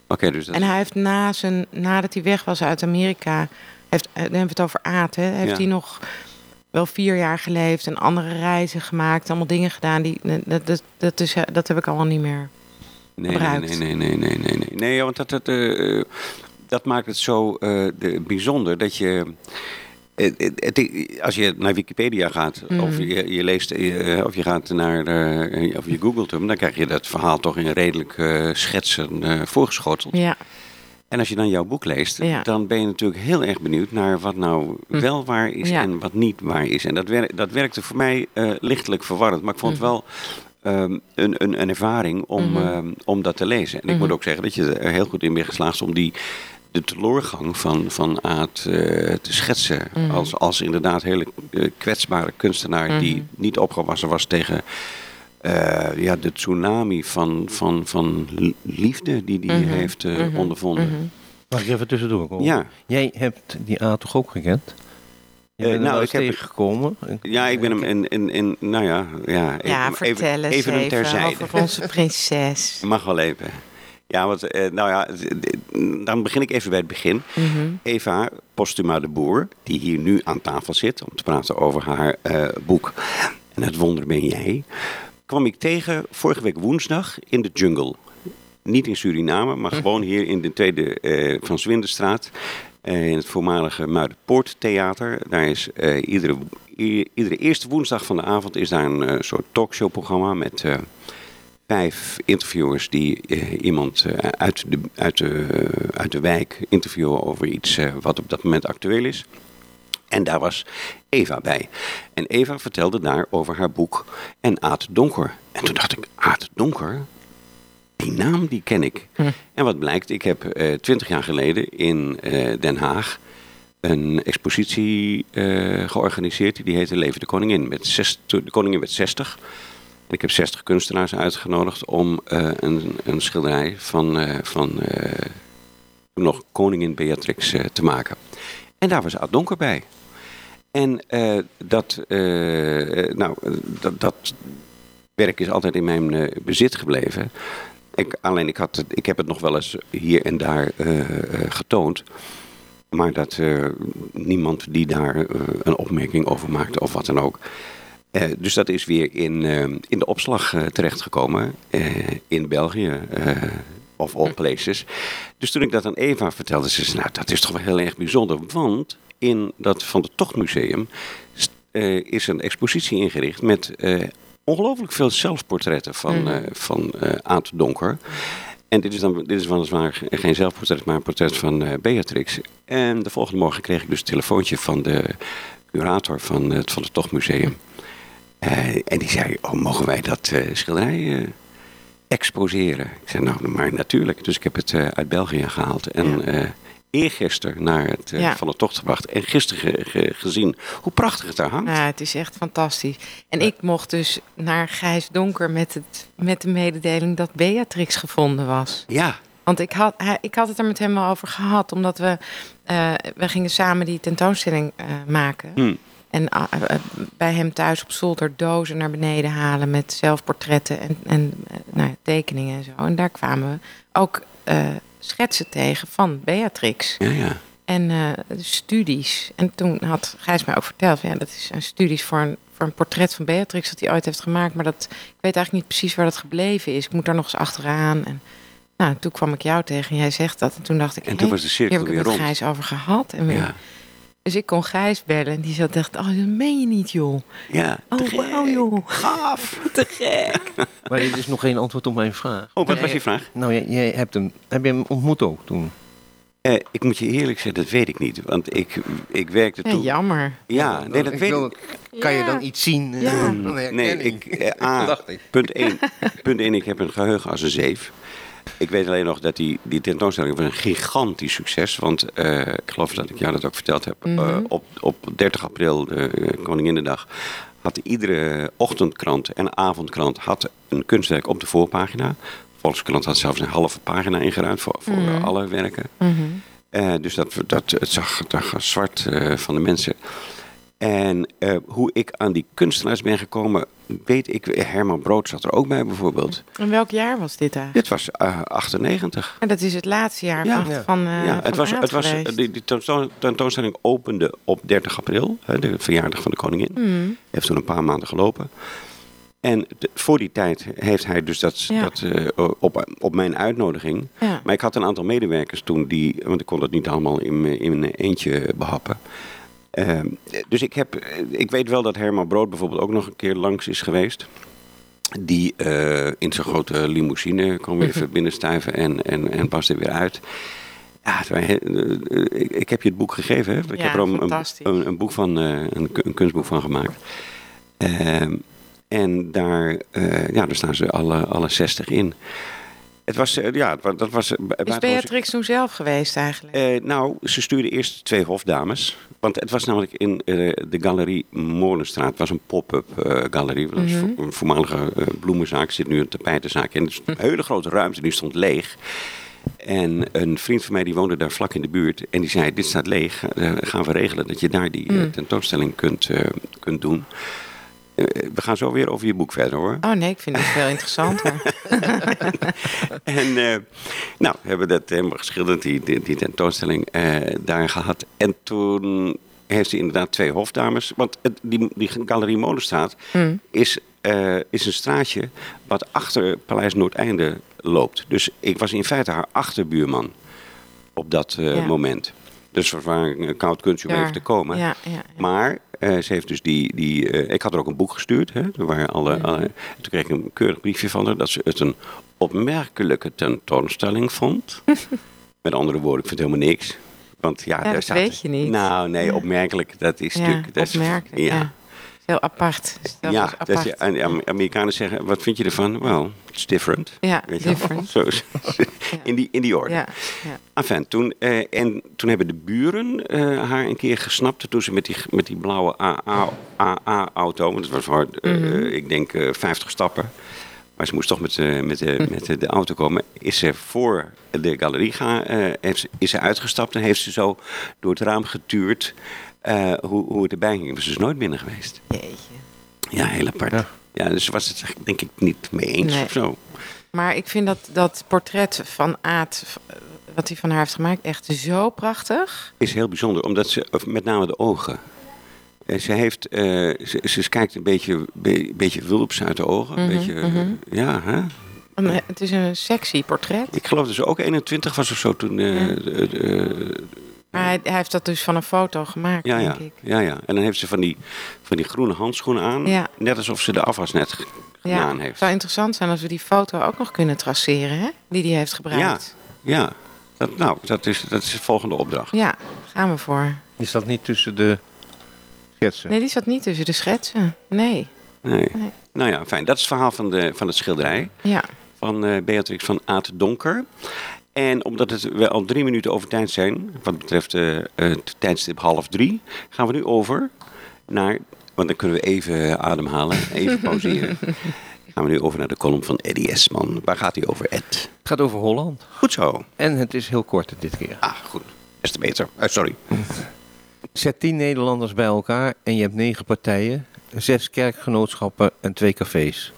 Oké, dus dat En hij heeft na zijn, nadat hij weg was uit Amerika, heeft, dan hebben we het over Aad, hè, heeft Ja. hij nog wel vier jaar geleefd en andere reizen gemaakt, allemaal dingen gedaan die dat, dat, dat, is, eh, dat heb ik allemaal niet meer. Nee, nee, nee, nee, nee, nee, nee, nee. Want dat, dat, eh, dat maakt het zo eh, de, bijzonder dat je... eh, eh, het- als je naar Wikipedia gaat, Mhm. of je, je leest, eh, of je gaat naar, eh, of je googelt hem, dan krijg je dat verhaal toch in redelijk eh, schetsen eh, voorgeschoteld. Ja, En als je dan jouw boek leest, Ja. dan ben je natuurlijk heel erg benieuwd naar wat nou Hm. wel waar is Ja. en wat niet waar is. En dat, wer dat werkte voor mij eh, lichtelijk verwarrend, maar ik vond het Mhm. wel ehm, een, een, een ervaring om, Mhm. ehm, om dat te lezen. En ik Mhm. moet ook zeggen dat je er heel goed in bent geslaagd om die de teleurgang van, van Aad eh, te schetsen. Mhm. Als, als inderdaad hele eh, kwetsbare kunstenaar die Mhm. niet opgewassen was tegen eh, ja, de tsunami van, van, van liefde die hij Mhm. heeft eh, Mhm. ondervonden. Mhm. Mag ik even tussendoor komen? Ja. Jij hebt die A toch ook gekend? Je Eh, bent nou, ik heb- tegengekomen. Ja, ik ben hem in, in, in nou ja, ja, Ja, even, vertel even, eens even een terzijde. over onze prinses. <laughs> Mag wel even. Ja, want, eh, nou ja, dan begin ik even bij het begin. Mhm. Eva Postuma de Boer, die hier nu aan tafel zit om te praten over haar eh, boek En het wonder ben jij, kwam ik tegen vorige week woensdag in de jungle. Niet in Suriname, maar gewoon hier in de tweede eh, Van Zwindenstraat. eh, in het voormalige Muidenpoorttheater. Daar is eh, iedere, iedere eerste woensdag van de avond is daar een soort talkshowprogramma met vijf interviewers die iemand uit, de, uit, de, uit de wijk interviewen over iets wat op dat moment actueel is. En daar was Eva bij. En Eva vertelde daar over haar boek En Aad Donker. En toen dacht ik, Aad Donker? Die naam die ken ik. Hm. En wat blijkt, ik heb twintig jaar geleden in eh, Den Haag een expositie eh, georganiseerd. Die heette Leven de Koningin. Met zes, de Koningin met 60. En ik heb 60 kunstenaars uitgenodigd om eh, een, een schilderij van, eh, van eh, nog Koningin Beatrix eh, te maken. En daar was Aad Donker bij. En eh, dat, eh, nou, dat, dat werk is altijd in mijn eh, bezit gebleven. Ik, alleen ik, had ik heb het nog wel eens hier en daar getoond. Maar dat niemand die daar een opmerking over maakte of wat dan ook. Dus dat is weer in, in de opslag terechtgekomen in België. Of all places. Dus toen ik dat aan Eva vertelde, ze zei, nou, dat is toch wel heel erg bijzonder. Want in dat Van de Tochtmuseum eh, is een expositie ingericht met eh, ongelooflijk veel zelfportretten van, eh van Aad Donker. En dit is, dan, dit is weliswaar ge- geen zelfportret, maar een portret van Beatrix. En de volgende morgen kreeg ik dus een telefoontje van de curator van het Van de Tochtmuseum. En die zei, oh, mogen wij dat schilderij exposeren? Ik zei, nou, maar natuurlijk. Dus ik heb het eh, uit België gehaald. En Ja. eh eergisteren naar het eh, Ja. Van de Tocht gebracht. En gisteren ge- ge- gezien hoe prachtig het daar hangt. Ja, het is echt fantastisch. En ik mocht dus naar Gijs Donker met, het, met de mededeling dat Beatrix gevonden was. Ja, Want ik had, ik had het er met hem al over gehad, omdat we, we gingen samen die tentoonstelling maken. Hm. En ah, eh, bij hem thuis op zolder dozen naar beneden halen met zelfportretten en, en eh, nou, tekeningen en zo. En daar kwamen we ook eh, schetsen tegen van Beatrix. ja, ja. En eh, studies. En toen had Gijs mij ook verteld, ja, dat is een studies voor een, voor een portret van Beatrix dat hij ooit heeft gemaakt. Maar dat, ik weet eigenlijk niet precies waar dat gebleven is. Ik moet daar nog eens achteraan. En nou, toen kwam ik jou tegen en jij zegt dat. En toen dacht ik, En toen was de hier cirkel heb ik weer het met rond. Gijs over gehad. En weer- Ja, Dus ik kon Gijs bellen en die zat dacht, oh, dat meen je niet, joh. ja. Oh, te wauw, joh. Gaaf. <laughs> Te gek. <laughs> Maar dit is nog geen antwoord op mijn vraag. Oh, wat was je vraag? Nou, jij, jij hebt hem, heb je hem ontmoet ook toen? Eh, ik moet je eerlijk zeggen, dat weet ik niet. Want ik, ik werkte Ja, toen... jammer. Ja, nee, dat Ik weet wil- ik. Kan je Ja. dan iets zien? Ja. Nee, ik, eh, A, <laughs> Dacht ik. punt 1, punt 1, ik heb een geheugen als een zeef. Ik weet alleen nog dat die, die tentoonstelling was een gigantisch succes. Want eh, ik geloof dat ik jou dat ook verteld heb. Mhm. Eh, op, op 30 april, de uh, Koninginnedag, had iedere ochtendkrant en avondkrant had een kunstwerk op de voorpagina. Volkskrant had zelfs een halve pagina ingeruimd voor, voor Mhm. alle werken. Mhm. Eh, dus dat, dat, het zag, het zag zwart eh, van de mensen. En eh, hoe ik aan die kunstenaars ben gekomen, weet ik. Herman Brood zat er ook bij bijvoorbeeld. En welk jaar was dit eigenlijk? Dit was eh, 98. En dat is het laatste jaar Ja. van, Ja. van, eh, ja, van het was, het was, die, die tentoon- tentoonstelling opende op 30 april, hè, de verjaardag van de koningin. Mhm. Heeft toen een paar maanden gelopen. En de- voor die tijd heeft hij dus dat, Ja. dat eh, op, op mijn uitnodiging. Ja. Maar ik had een aantal medewerkers toen die, want ik kon dat niet allemaal in, in mijn eentje behappen. Ehm, dus ik, heb, ik weet wel dat Herman Brood bijvoorbeeld ook nog een keer langs is geweest. Die eh, in zijn grote limousine kwam weer even binnenstuiven en, en, en paste weer uit. Ja, eh, eh, ik, heb je het boek gegeven. Hè? Ik Ja, heb er een, een, boek van, eh, een, een kunstboek van gemaakt. Ehm, en daar, eh, ja, daar staan ze alle, alle 60 in. Het was, eh, ja, dat was. eh, Is Beatrix toen zelf geweest eigenlijk? eh, nou, ze stuurde eerst twee hofdames. Want het was namelijk in de galerie Molenstraat. Het was een pop-up galerie. Mhm. een voormalige bloemenzaak. zit nu een tapijtenzaak. En het is een hele grote ruimte. Die stond leeg. En een vriend van mij die woonde daar vlak in de buurt. En die zei, dit staat leeg. Gaan we regelen dat je daar die Mm. tentoonstelling kunt, kunt doen. Eh, we gaan zo weer over je boek verder hoor. Oh nee, ik vind het veel interessanter. <laughs> En eh, nou, we hebben dat helemaal geschilderd, die, die, die tentoonstelling eh, daar gehad. En toen heeft hij inderdaad twee hofdames. Want het, die, die Galerie Molenstraat Mm. is, is een straatje wat achter Paleis Noordeinde loopt. Dus ik was in feite haar achterbuurman op dat Ja. moment. Dus was een koud kunstje om even te komen. Ja, ja, ja. Maar eh, ze heeft dus die. die eh, ik had er ook een boek gestuurd. Hè, waar alle, alle, toen kreeg ik een keurig briefje van haar dat ze het een opmerkelijke tentoonstelling vond. <laughs> Met andere woorden, ik vind helemaal niks. Want ja, daar dat staat- weet je niet. Nou, nee, opmerkelijk. Dat is ja, natuurlijk. Dat opmerkelijk. Ja, Heel apart. Dat ja, is dat apart. je, en Am- Amerikanen zeggen: wat vind je ervan? Well, it's different. Ja, Weet different. Zo is- <laughs> <laughs> in, die, in die orde. Ja, ja. Enfin, toen, eh, en toen hebben de buren eh, haar een keer gesnapt toen ze met die, met die blauwe AA-auto, want het was voor, eh, Mhm. ik denk, eh 50 stappen. Maar ze moest toch met, met, <laughs> met de auto komen. Is ze voor de galerie gaan, heeft ze, is ze uitgestapt en heeft ze zo door het raam getuurd eh, hoe, hoe het erbij ging. Ze is nooit binnen geweest. Jeetje. Ja, heel apart. Ja. Ja, dus ze was het denk ik niet mee eens Nee. of zo. Maar ik vind dat, dat portret van Aad, wat hij van haar heeft gemaakt, echt zo prachtig. is heel bijzonder, omdat ze, of met name de ogen. Eh, Ze, heeft, eh, ze, ze kijkt een beetje, be- beetje wulps uit de ogen. Een Mhm, beetje, mhm. ja, hè? Een- Het is een sexy portret. Ik geloof dat ze ook 21 was of zo toen. eh, Ja. de- de- Maar hij, hij heeft dat dus van een foto gemaakt, ja, ja, denk ik. ja, ja. En dan heeft ze van die, van die groene handschoenen aan. Ja. Net alsof ze de afwas net Ja, gedaan het heeft. zou interessant zijn als we die foto ook nog kunnen traceren, hè? Die die heeft gebruikt. Ja, dat, nou, dat is, dat is de volgende opdracht. Ja, gaan we voor. Is dat niet tussen de schetsen? Nee, die zat niet tussen de schetsen. Nee. Nee. Nee. Nou ja, fijn. Dat is het verhaal van, de, van het schilderij. Ja. van eh, Beatrix van Aad Donker. En omdat het we al drie minuten over tijd zijn, wat betreft eh, het tijdstip half drie, gaan we nu over naar, want dan kunnen we even ademhalen, even pauzeren. <laughs> gaan we nu over naar de column van Eddie Esman. Waar gaat hij over, Ed? Het gaat over Holland. Goed zo. En het is heel kort dit keer. Ah, goed. Des te beter. Eh, sorry. <laughs> Zet tien Nederlanders bij elkaar en je hebt negen partijen, zes kerkgenootschappen en twee cafés.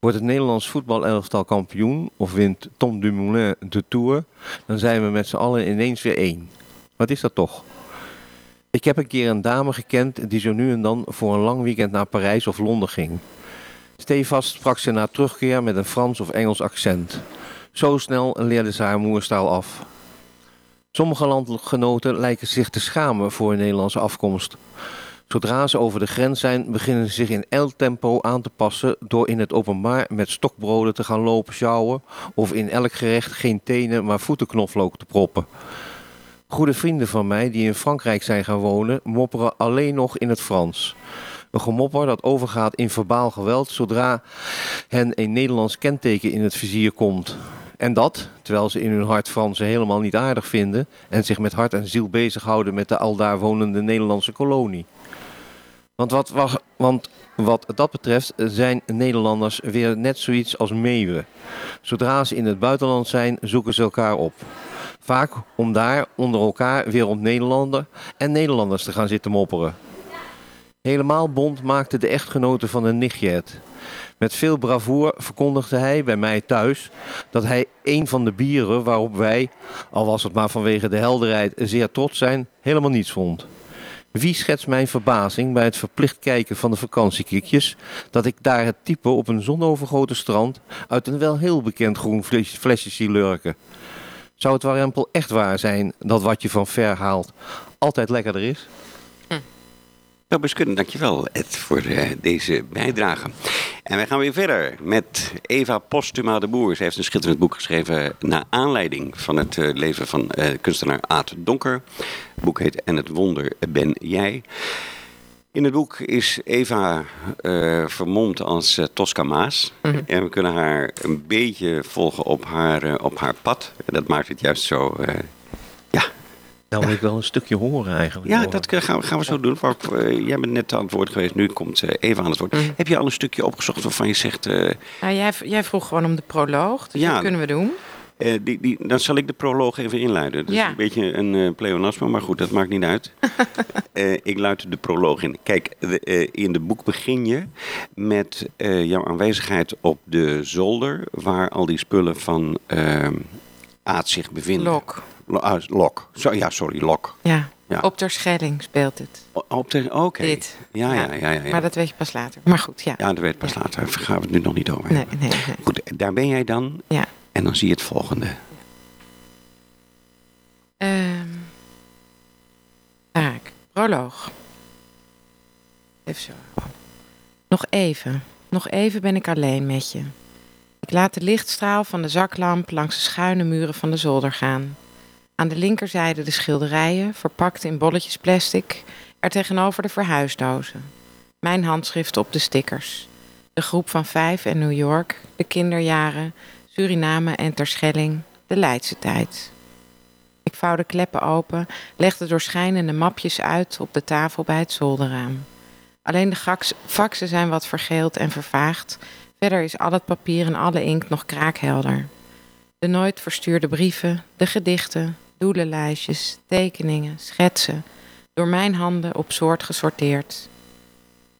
Wordt het Nederlands voetbalelftal kampioen of wint Tom Dumoulin de Tour, dan zijn we met z'n allen ineens weer één. Wat is dat toch? Ik heb een keer een dame gekend die zo nu en dan voor een lang weekend naar Parijs of Londen ging. Stevast sprak ze na terugkeer met een Frans of Engels accent. Zo snel leerde ze haar moerstaal af. Sommige landgenoten lijken zich te schamen voor hun Nederlandse afkomst. Zodra ze over de grens zijn, beginnen ze zich in elk tempo aan te passen door in het openbaar met stokbroden te gaan lopen sjouwen of in elk gerecht geen tenen maar voetenknoflook te proppen. Goede vrienden van mij die in Frankrijk zijn gaan wonen, mopperen alleen nog in het Frans. Een gemopper dat overgaat in verbaal geweld zodra hen een Nederlands kenteken in het vizier komt. En dat, terwijl ze in hun hart Fransen helemaal niet aardig vinden en zich met hart en ziel bezighouden met de aldaar wonende Nederlandse kolonie. Want wat, wa- want wat dat betreft zijn Nederlanders weer net zoiets als meeuwen. Zodra ze in het buitenland zijn, zoeken ze elkaar op. Vaak om daar onder elkaar weer op Nederlander en Nederlanders te gaan zitten mopperen. Helemaal bond maakte de echtgenote van een nichtje het. Met veel bravoer verkondigde hij bij mij thuis dat hij een van de bieren waarop wij, al was het maar vanwege de helderheid, zeer trots zijn, helemaal niets vond. Wie schetst mijn verbazing bij het verplicht kijken van de vakantiekikjes dat ik daar het type op een zonovergoten strand uit een wel heel bekend groen fles- flesje zie lurken? Zou het warempel echt waar zijn dat wat je van ver haalt altijd lekkerder is? Nou, best kunnen. Dankjewel, Ed, voor eh, deze bijdrage. En wij gaan weer verder met Eva Postuma de Boer. Ze heeft een schitterend boek geschreven naar aanleiding van het eh, leven van eh, kunstenaar Aad Donker. Het boek heet En het wonder ben jij. In het boek is Eva eh, vermomd als Tosca Maas. En we kunnen haar een beetje volgen op haar, op haar pad. En dat maakt het juist zo... Nou wil ik wel een stukje horen eigenlijk. ja, dat gaan we, gaan we zo doen. Maar, eh, jij bent net te antwoord geweest, nu komt eh, Eva aan het woord. Heb je al een stukje opgezocht waarvan je zegt... eh, Nou, jij, jij vroeg gewoon om de proloog, dus Ja. dat kunnen we doen. eh, die, die, dan zal ik de proloog even inluiden. Dat Ja. is een beetje een eh pleonasme, maar goed, dat maakt niet uit. <laughs> Eh, ik luid de proloog in. Kijk, de, eh, in het boek begin je met eh, jouw aanwezigheid op de zolder... waar al die spullen van ehm Aad zich bevinden. Lok. Ah, Lok. Zo, ja, sorry, Lok. Ja. Ja. Op ter Schelling speelt het. O- Op Oké. Dit. Ja, ja, ja. ja. Maar dat weet je pas later. Maar goed, ja. Ja, dat weet ik pas later. Daar gaan we het nu nog niet over Nee, nee, nee. Goed, daar ben jij dan. Ja. En dan zie je het volgende. Taak. Proloog. Even zo. Nog even. Nog even ben ik alleen met je. Ik laat de lichtstraal van de zaklamp langs de schuine muren van de zolder gaan. Aan de linkerzijde de schilderijen, verpakt in bolletjes plastic, er tegenover de verhuisdozen. Mijn handschrift op de stickers. De groep van vijf en New York, de kinderjaren, Suriname en Terschelling, de Leidse tijd. Ik vouw de kleppen open, leg de doorschijnende mapjes uit op de tafel bij het zolderraam. Alleen de faxen zijn wat vergeeld en vervaagd. Verder is al het papier en alle inkt nog kraakhelder. De nooit verstuurde brieven, de gedichten, doelenlijstjes, tekeningen, schetsen, door mijn handen op soort gesorteerd.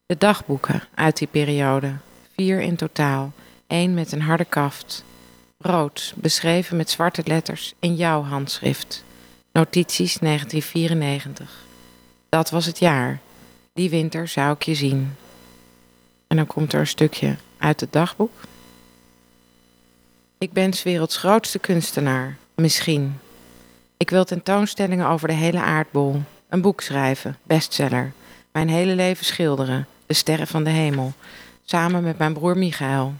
De dagboeken uit die periode, vier in totaal, één met een harde kaft. Rood, beschreven met zwarte letters in jouw handschrift. Notities 1994. Dat was het jaar. Die winter zou ik je zien. En dan komt er een stukje uit het dagboek. Ik ben 's werelds grootste kunstenaar. Misschien. Ik wil tentoonstellingen over de hele aardbol. Een boek schrijven. Bestseller. Mijn hele leven schilderen. De sterren van de hemel. Samen met mijn broer Michael.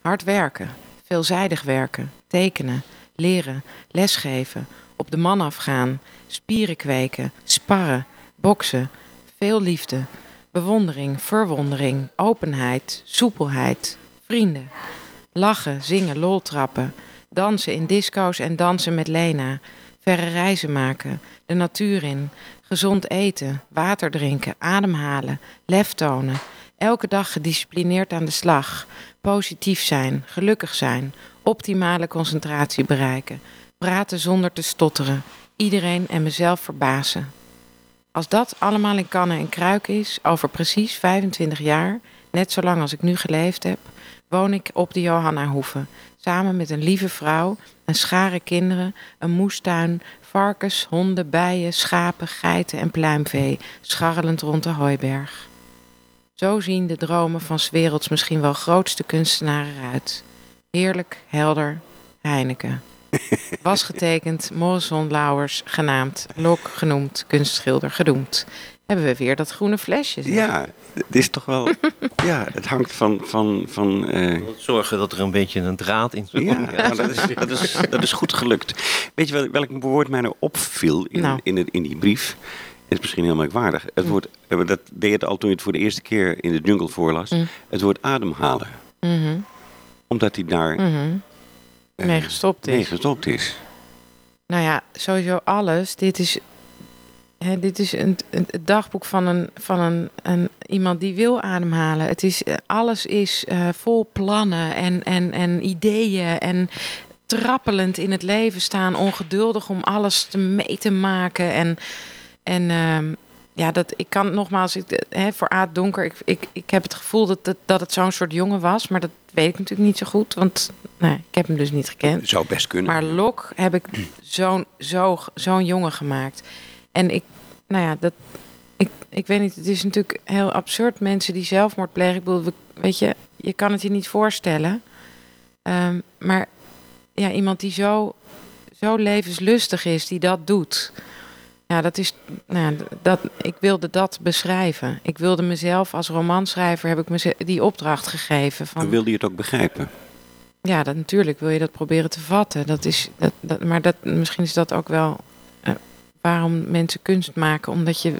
Hard werken. Veelzijdig werken. Tekenen. Leren. Lesgeven. Op de man afgaan. Spieren kweken. Sparren. Boksen. Veel liefde. Bewondering. Verwondering. Openheid. Soepelheid. Vrienden. Lachen, zingen, lol trappen. Dansen in disco's en dansen met Lena. Verre reizen maken. De natuur in. Gezond eten. Water drinken. Ademhalen. Lef tonen. Elke dag gedisciplineerd aan de slag. Positief zijn. Gelukkig zijn. Optimale concentratie bereiken. Praten zonder te stotteren. Iedereen en mezelf verbazen. Als dat allemaal in kannen en kruiken is, over precies 25 jaar, net zo lang als ik nu geleefd heb, woon ik op de Johannahoeve. Samen met een lieve vrouw, een schare kinderen, een moestuin, varkens, honden, bijen, schapen, geiten en pluimvee, scharrelend rond de hooiberg. Zo zien de dromen van 's werelds misschien wel grootste kunstenaar eruit. Heerlijk, helder, Heineken. Was getekend, Morrison Lauwers, genaamd, Lok genoemd, kunstschilder gedoemd. Hebben we weer dat groene flesje. zeg. Ja, het is toch wel... <laughs> ja, het hangt van... van, van eh, Zorgen dat er een beetje een draad in zit. ja, maar dat, is, dat, is, dat is goed gelukt. Weet je wel, welk woord mij nou opviel in, Nou. in, het, in die brief? Het is misschien heel merkwaardig. Het woord, eh, dat deed je het al toen je het voor de eerste keer in de jungle voorlas. Mm. Het woord ademhalen. Mhm, Omdat hij daar mhm. Mee gestopt is. mee gestopt is. Nou ja, sowieso alles. Dit is, hè, dit is een, een, het dagboek van, een, van een, een, iemand die wil ademhalen. Het is, eh, alles is eh, vol plannen en, en, en ideeën en trappelend in het leven staan. Ongeduldig om alles te mee te maken. En, en ehm, ja, dat, ik kan nogmaals, ik, hè, voor Aad Donker, ik, ik, ik heb het gevoel dat, dat, dat het zo'n soort jongen was. Maar dat weet ik natuurlijk niet zo goed, want nee, ik heb hem dus niet gekend. Zou best kunnen. Maar Lok heb ik zo'n zo, zo'n jongen gemaakt. En ik, nou ja, dat, ik, ik weet niet, het is natuurlijk heel absurd. Mensen die zelfmoord plegen, ik bedoel, we- weet je, je kan het je niet voorstellen. Ehm, maar ja, iemand die zo, zo levenslustig is, die dat doet. Ja, dat is, nou, dat, ik wilde dat beschrijven. Ik wilde mezelf als romanschrijver, heb ik me die opdracht gegeven. Van, Dan wilde je het ook begrijpen. ja, dat, natuurlijk wil je dat proberen te vatten. Dat is, dat, dat, maar dat, misschien is dat ook wel eh, waarom mensen kunst maken. Omdat je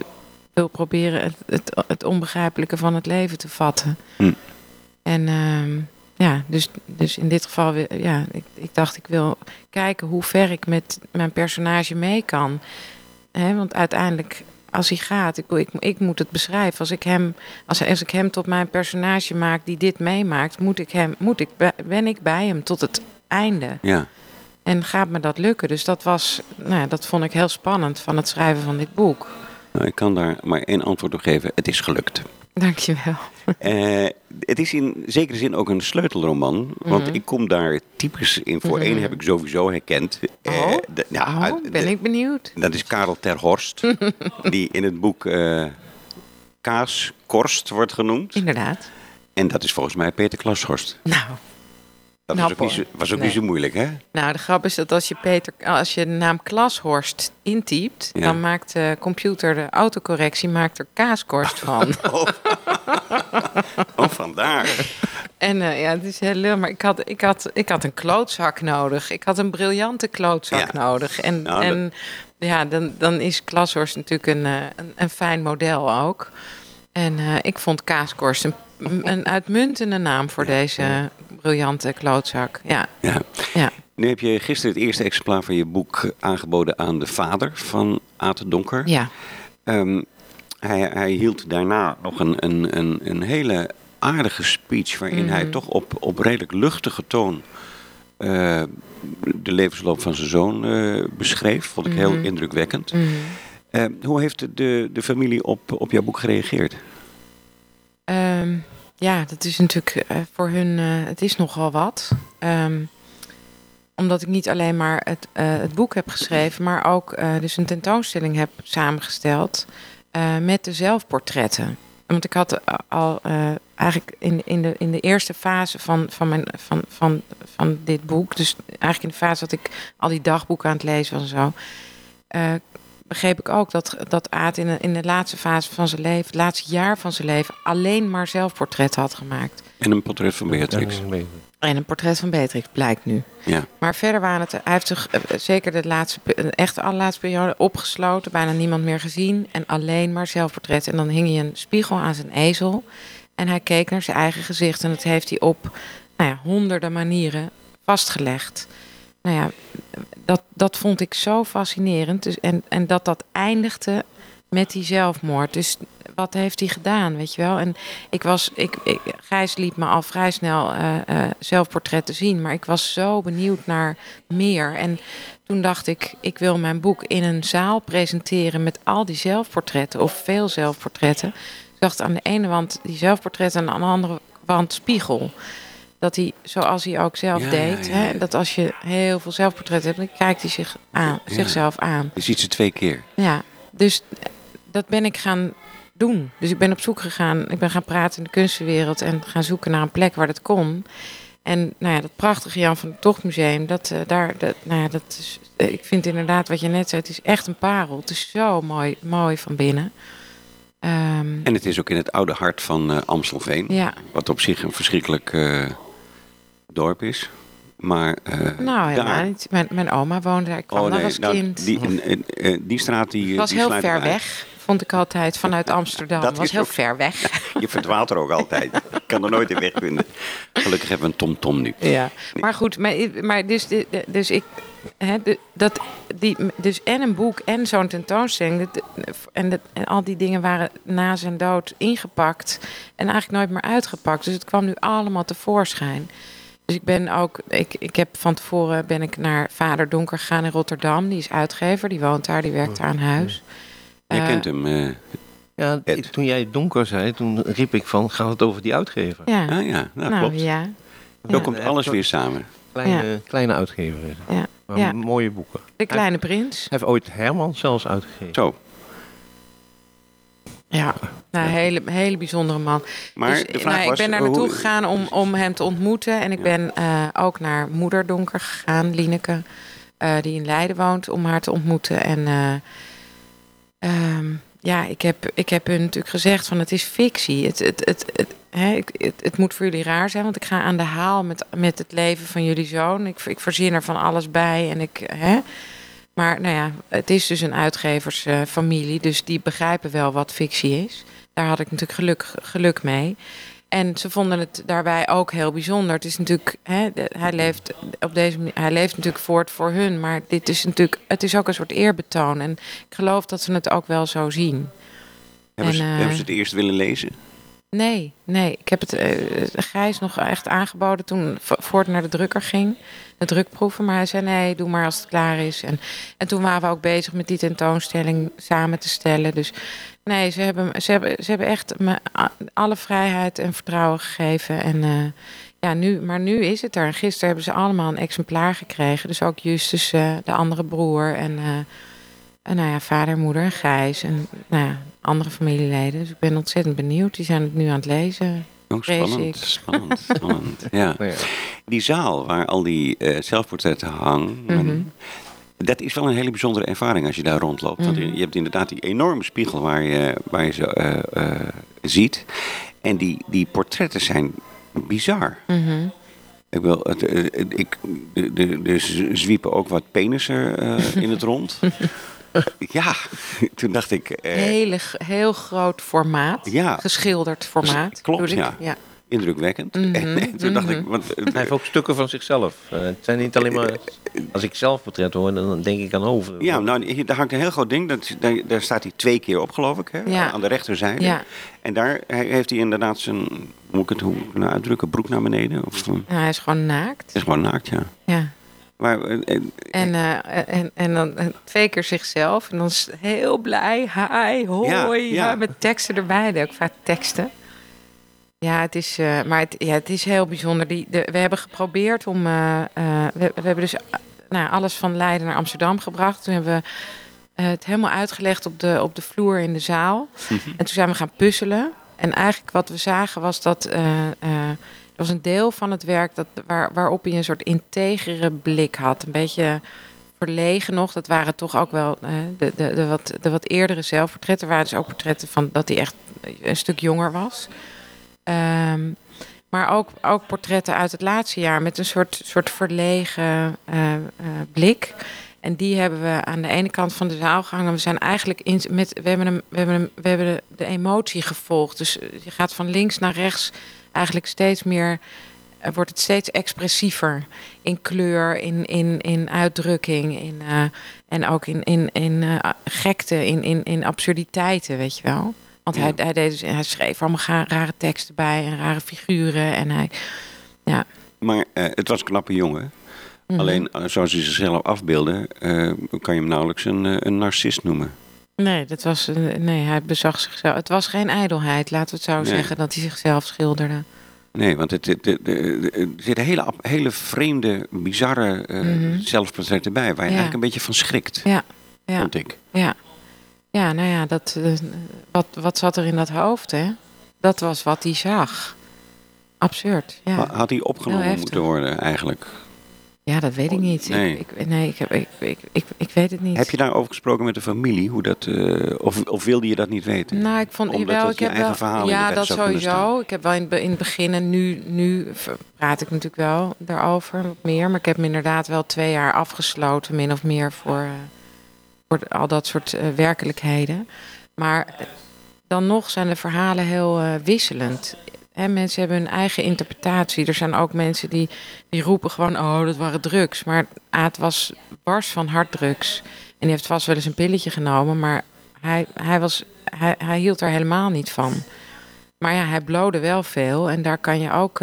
wil proberen het, het, het onbegrijpelijke van het leven te vatten. Hm. En ehm, ja, dus, dus in dit geval, ja, ik, ik dacht ik wil kijken hoe ver ik met mijn personage mee kan. Hè, want uiteindelijk, als hij gaat, ik, ik, ik moet het beschrijven. Als ik, hem, als, als ik hem tot mijn personage maak die dit meemaakt, moet ik hem, moet ik, ben ik bij hem tot het einde. Ja. En gaat me dat lukken? Dus dat was, nou ja, dat vond ik heel spannend van het schrijven van dit boek. Nou, ik kan daar maar één antwoord op geven. Het is gelukt. Dankjewel. Eh, het is in zekere zin ook een sleutelroman. Want Mhm. ik kom daar typisch in. Voor één heb ik sowieso herkend. Eh, Oh? de- Oh, uit- ben ik benieuwd. Dat is Karel ter Horst. <laughs> die in het boek eh Kaaskorst wordt genoemd. Inderdaad. En dat is volgens mij Peter Klashorst. Nou, Dat Nou, was ook, niet, zo- was ook Nee. niet zo moeilijk, hè? nou, de grap is dat als je, Peter, als je de naam Klashorst intypt, Ja. dan maakt de computer, de autocorrectie, maakt er kaaskorst van. <laughs> <laughs> Oh, vandaar. En eh, ja, het is heel leuk, maar ik had, ik, had, ik had een klootzak nodig. Ik had een briljante klootzak Ja. nodig. En, Nou, en ja, dan, dan is Klashorst natuurlijk een, eh, een, een fijn model ook. En eh, ik vond Kaaskorst een, een uitmuntende naam voor deze briljante klootzak. Ja, Ja. ja. Nu heb je gisteren het eerste exemplaar van je boek aangeboden aan de vader van Aad Donker. ja. Ehm, hij, hij hield daarna nog een, een, een, een hele aardige speech waarin hij toch op, op redelijk luchtige toon eh, de levensloop van zijn zoon eh, beschreef. Vond ik heel indrukwekkend. Mhm. Eh, hoe heeft de, de familie op, op jouw boek gereageerd? Ehm, ja, dat is natuurlijk eh, voor hun, eh, het is nogal wat. Ehm, omdat ik niet alleen maar het, eh, het boek heb geschreven, maar ook dus een tentoonstelling heb samengesteld met de zelfportretten. Want ik had al eigenlijk in, in, de, in de eerste fase van, van, mijn, van, van, van dit boek, dus eigenlijk in de fase dat ik al die dagboeken aan het lezen was en zo, begreep ik ook dat, dat Aad in de, in de laatste fase van zijn leven, het laatste jaar van zijn leven, alleen maar zelfportretten had gemaakt. En een portret van Beatrix. En een portret van Beatrix blijkt nu. Ja. Maar verder waren het, hij heeft zich eh, zeker de laatste, echt de allerlaatste periode opgesloten, bijna niemand meer gezien en alleen maar zelfportretten. En dan hing hij een spiegel aan zijn ezel en hij keek naar zijn eigen gezicht en dat heeft hij op nou ja, honderden manieren vastgelegd. Nou ja, dat, dat vond ik zo fascinerend. Dus, en, en dat dat eindigde met die zelfmoord. Dus wat heeft hij gedaan, weet je wel? En ik was, ik, ik, Gijs liet me al vrij snel eh, eh, zelfportretten zien, maar ik was zo benieuwd naar meer. En toen dacht ik, ik wil mijn boek in een zaal presenteren met al die zelfportretten, of veel zelfportretten. Ik dacht aan de ene wand die zelfportretten en aan de andere wand spiegel. Dat hij, zoals hij ook zelf Ja, deed, ja, ja, ja. Hè, dat als je heel veel zelfportretten hebt, dan kijkt hij zich aan, zichzelf aan. Je ziet ze twee keer. Ja, dus dat ben ik gaan doen. Dus ik ben op zoek gegaan. Ik ben gaan praten in de kunstenwereld en gaan zoeken naar een plek waar dat kon. En nou ja, dat prachtige Jan van het Tochtmuseum, dat, eh, daar, dat, nou ja, dat is, eh, ik vind inderdaad wat je net zei, het is echt een parel. Het is zo mooi, mooi van binnen. Ehm, En het is ook in het oude hart van eh, Amstelveen. ja, Wat op zich een verschrikkelijk dorp is. Maar eh, nou helemaal daar... niet. Mijn, mijn oma woonde daar. Ik kwam daar als nou, kind. die, die straat die... het was die heel ver weg, vond ik altijd, vanuit <laughs> Amsterdam. Dat was heel ook- ver weg. <laughs> Je verdwaalt er ook altijd. Ik kan er nooit in weg vinden. Gelukkig hebben we een tom-tom nu. Ja, maar goed, maar, maar dus, dus ik. Dat, die, dus en een boek en zo'n tentoonstelling. dat- en, dat- en al die dingen waren na zijn dood ingepakt. En eigenlijk nooit meer uitgepakt. Dus het kwam nu allemaal tevoorschijn. Dus ik ben ook. Ik, ik heb van tevoren ben ik naar Vader Donker gegaan in Rotterdam. Die is uitgever, die woont daar, die werkt daar aan huis. Jij Eh, kent hem. eh, Ja, Ed. toen jij donker zei, toen riep ik van, gaat het over die uitgever? Ja, ah ja, nou, nou klopt. ja. Zo Ja. komt alles weer samen. Kleine, kleine uitgever. Maar Ja. mooie boeken. De Kleine Prins. Hij heeft ooit Herman zelfs uitgegeven. Zo. Ja, nou, een hele, hele bijzondere man. Maar Dus, de vraag nou, was... ik ben daar hoe- naartoe gegaan om, om hem te ontmoeten. En ik Ja. ben eh, ook naar Moeder Donker gegaan, Lineke, eh, die in Leiden woont, om haar te ontmoeten. En eh, ehm, ja, ik heb, ik heb hun natuurlijk gezegd van het is fictie. Het, het, het, het, hè, ik- het, het moet voor jullie raar zijn, want ik ga aan de haal met, met het leven van jullie zoon. Ik, ik verzin er van alles bij en ik... Hè, maar nou ja, het is dus een uitgeversfamilie, dus die begrijpen wel wat fictie is. Daar had ik natuurlijk geluk, geluk mee. En ze vonden het daarbij ook heel bijzonder. Het is natuurlijk, hè, hij, leeft op deze manier, hij leeft natuurlijk voort voor hun, maar dit is natuurlijk, het is ook een soort eerbetoon. En ik geloof dat ze het ook wel zo zien. Hebben, ze, en, eh, hebben ze het eerst willen lezen? Nee, nee. Ik heb het eh, Gijs nog echt aangeboden toen vo- voor het naar de drukker ging. Drukproeven. Maar hij zei nee, doe maar als het klaar is. En, en toen waren we ook bezig met die tentoonstelling samen te stellen. Dus nee, ze hebben, ze hebben, ze hebben echt me alle vrijheid en vertrouwen gegeven. En eh, ja, nu, maar nu is het er. En gisteren hebben ze allemaal een exemplaar gekregen. Dus ook Justus, eh, de andere broer. En, eh, en nou ja, vader, moeder Gijs. En nou ja, andere familieleden. Dus ik ben ontzettend benieuwd. Die zijn het nu aan het lezen. Oh, spannend, spannend, spannend. <laughs> Ja. Nou ja. Die zaal waar al die eh, zelfportretten hangen, Mhm. dat is wel een hele bijzondere ervaring als je daar rondloopt. Want Mhm. je hebt inderdaad die enorme spiegel waar je, waar je ze eh, eh, ziet. En die, die portretten zijn bizar. Mhm. Ik wil, het, ik, de, de, zwiepen ook wat penissen in het rond. <laughs> ja, toen dacht ik... eh, Hele, heel groot formaat. Ja. Geschilderd formaat. Klopt, ja. ja. indrukwekkend. Mhm, En toen dacht ik, mhm. want, Hij heeft ook stukken van zichzelf. Eh, het zijn niet alleen maar... Als ik zelf portret hoor, dan denk ik aan over. ja, nou, daar hangt een heel groot ding. Dat, daar, daar staat hij twee keer op, geloof ik, hè? Ja. aan de rechterzijde. Ja. En daar he- heeft hij inderdaad zijn, hoe moet ik het hoe nou uitdrukken, broek naar beneden. Of, Ja, hij is gewoon naakt. het is gewoon naakt, ja. Ja. Maar, eh, eh, En, eh, en, en dan twee keer zichzelf. En dan is heel blij. Hi, hoi. Ja, ja. ja, met teksten erbij. Ook vaak teksten. Ja, het is, maar het, ja, het is heel bijzonder. Die, de, we hebben geprobeerd om... we, we hebben dus nou, alles van Leiden naar Amsterdam gebracht. Toen hebben we het helemaal uitgelegd op de, op de vloer in de zaal. Mhm. En toen zijn we gaan puzzelen. en eigenlijk wat we zagen was dat was een deel van het werk dat, waar, waarop hij een soort integere blik had. Een beetje verlegen nog. Dat waren toch ook wel eh, de, de, de, wat, de wat eerdere zelfportretten. waren dus ook portretten van dat hij echt een stuk jonger was. Ehm, maar ook, ook portretten uit het laatste jaar met een soort, soort verlegen eh, eh, blik. En die hebben we aan de ene kant van de zaal gehangen. We zijn eigenlijk in, met, we hebben, hem, we hebben, hem, we hebben de, emotie gevolgd. Dus je gaat van links naar rechts eigenlijk steeds meer. eh, wordt het steeds expressiever in kleur, in, in, in uitdrukking, in, eh, en ook in, in, in eh, gekte, in, in, in absurditeiten, weet je wel. Want Ja. hij, hij, deed dus, hij schreef allemaal rare teksten bij en rare figuren. En hij, ja. Maar het was een knappe jongen. Mhm. Alleen zoals hij zichzelf afbeelde, kan je hem nauwelijks een, een narcist noemen. Nee, dat was, eh, nee, hij bezag zichzelf. Het was geen ijdelheid, laten we het zo Nee. zeggen, dat hij zichzelf schilderde. Nee, want het, het, het- het- er zitten hele, hele vreemde, bizarre eh Mhm. zelfportretten bij, waar je Ja. eigenlijk een beetje van schrikt, Ja, ja, vond ik. ja. Ja, nou ja, dat, eh, wat, wat zat er in dat hoofd, hè? Dat was wat hij zag. Absurd, ja. Ha- Had hij opgenomen moeten worden eigenlijk? Ja, dat weet ik niet. Nee. Ik, ik, nee, ik, heb, ik, ik, ik, ik weet het niet. Heb je daarover gesproken met de familie? Hoe dat, eh, of, of wilde je dat niet weten? Nou, ik vond Omdat wel, ik je heb eigen wel, verhaal ja, dat sowieso. Ik heb wel in, in het begin en nu, nu praat ik natuurlijk wel daarover wat meer. Maar ik heb me inderdaad wel twee jaar afgesloten, min of meer, voor, eh, voor al dat soort eh, werkelijkheden. Maar dan nog zijn de verhalen heel wisselend. Hè, mensen hebben hun eigen interpretatie. Er zijn ook mensen die, die roepen gewoon, oh, dat waren drugs. Maar Aad was bars van harddrugs. En die heeft vast wel eens een pilletje genomen, maar hij, hij, was, hij, hij hield er helemaal niet van. Maar ja, hij blode wel veel. En daar kan je ook,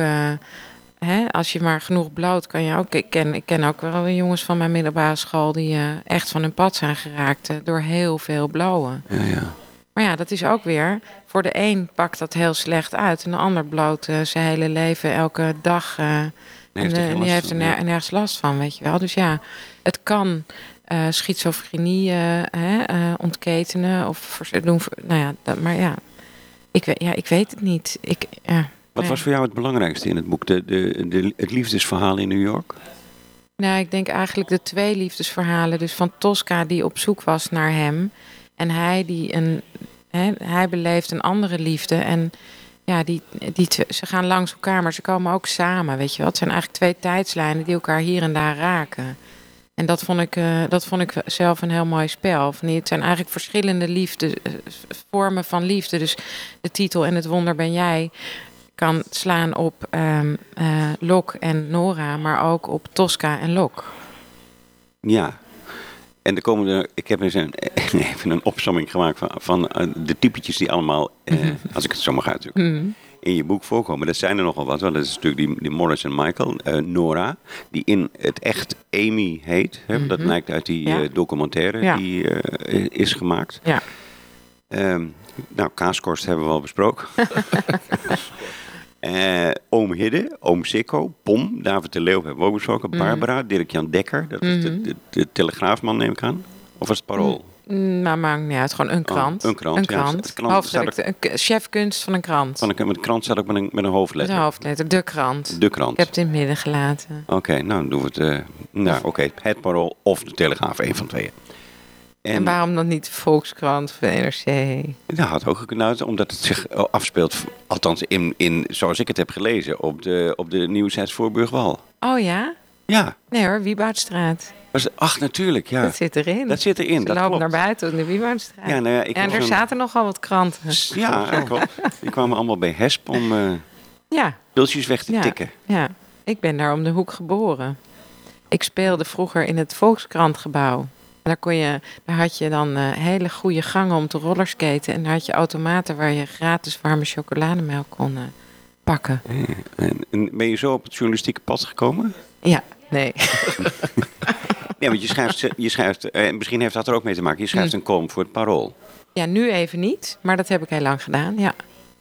hè, als je maar genoeg bloot, kan je ook. Ik ken, ik ken ook wel jongens van mijn middelbare school die eh, echt van hun pad zijn geraakt eh, door heel veel blowen. Ja, ja. Maar ja, dat is ook weer. Voor de een pakt dat heel slecht uit. En de ander bloot eh, zijn hele leven, elke dag. eh, en, heeft er eh, en die heeft er ner- nergens last van, weet je wel. Dus ja, het kan schizofrenie hè, ontketenen of doen. Nou ja, dat, maar ja ik, weet, ja, ik weet het niet. Ik, ja, Wat was voor jou het belangrijkste in het boek? De, de, de, het liefdesverhaal in New York? Nou, ik denk eigenlijk de twee liefdesverhalen. Dus van Tosca die op zoek was naar hem. En hij die een. Hè, hij beleeft een andere liefde. En ja, die, die, ze gaan langs elkaar, maar ze komen ook samen. Weet je wel? Het zijn eigenlijk twee tijdslijnen die elkaar hier en daar raken. En dat vond ik, eh, dat vond ik zelf een heel mooi spel. Van, Het zijn eigenlijk verschillende liefde, eh, vormen van liefde. Dus de titel En het wonder ben jij kan slaan op ehm eh, Lok en Nora, maar ook op Tosca en Lok. Ja. En er komen er, ik heb eens een, <laughs> even een opsomming gemaakt van, van eh, de typetjes die allemaal, eh, als ik het zo mag uitdrukken, Mhm. in je boek voorkomen. Dat zijn er nogal wat, want dat is natuurlijk die, die Morris en Michael. eh, Nora, die in het echt Amy heet. Hè, Dat blijkt uit die Ja. eh, documentaire Ja. die is gemaakt. Ja. Ehm, nou, kaaskorst hebben we al besproken. <laughs> Eh, oom Hidde, oom Sikko, Pom, David de Leeuw hebben we ook besproken. Mhm. Barbara, Dirk-Jan Dekker, dat is de, de, de telegraafman neem ik aan. Of was het Parool? Mm, Maar maakt niet uit, gewoon een krant. Oh, een krant, Een ja. krant. Het krant Hoofdredacteur- een k- chefkunst van een krant. Van een, met een krant staat ook met een, met een hoofdletter. een hoofdletter, de krant. De krant. Ik heb het in het midden gelaten. Oké, nou doen we het. eh, nou, oké, het Parool of de Telegraaf, een van tweeën. En, En, waarom dan niet de Volkskrant of de NRC? dat had ook gekund, omdat het zich eh, afspeelt, althans in, in, zoals ik het heb gelezen, op de, op de nieuwsheids Voorburgwal. Oh ja? Ja, Nee hoor, Wieboudstraat. was, ach natuurlijk, ja. Dat zit erin. Dat zit erin, Ze dat lopen klopt. naar buiten op de Wieboudstraat. Ja, nou ja, ik en er zaten nogal wat kranten. Ja, klopt. <laughs> Die kwamen allemaal bij Hesp om eh Ja, pilsjes weg te ja, tikken. ja. Ik ben daar om de hoek geboren. Ik speelde vroeger in het Volkskrantgebouw. Daar, kon je, daar had je dan eh, hele goede gangen om te rollerskaten. En daar had je automaten waar je gratis warme chocolademelk kon eh, pakken. En, en ben je zo op het journalistieke pad gekomen? Ja, nee. <laughs> Ja, want je schrijft, je schrijft eh, misschien heeft dat er ook mee te maken, je schrijft Hm. een column voor het Parool. Ja, nu even niet. Maar dat heb ik heel lang gedaan, ja.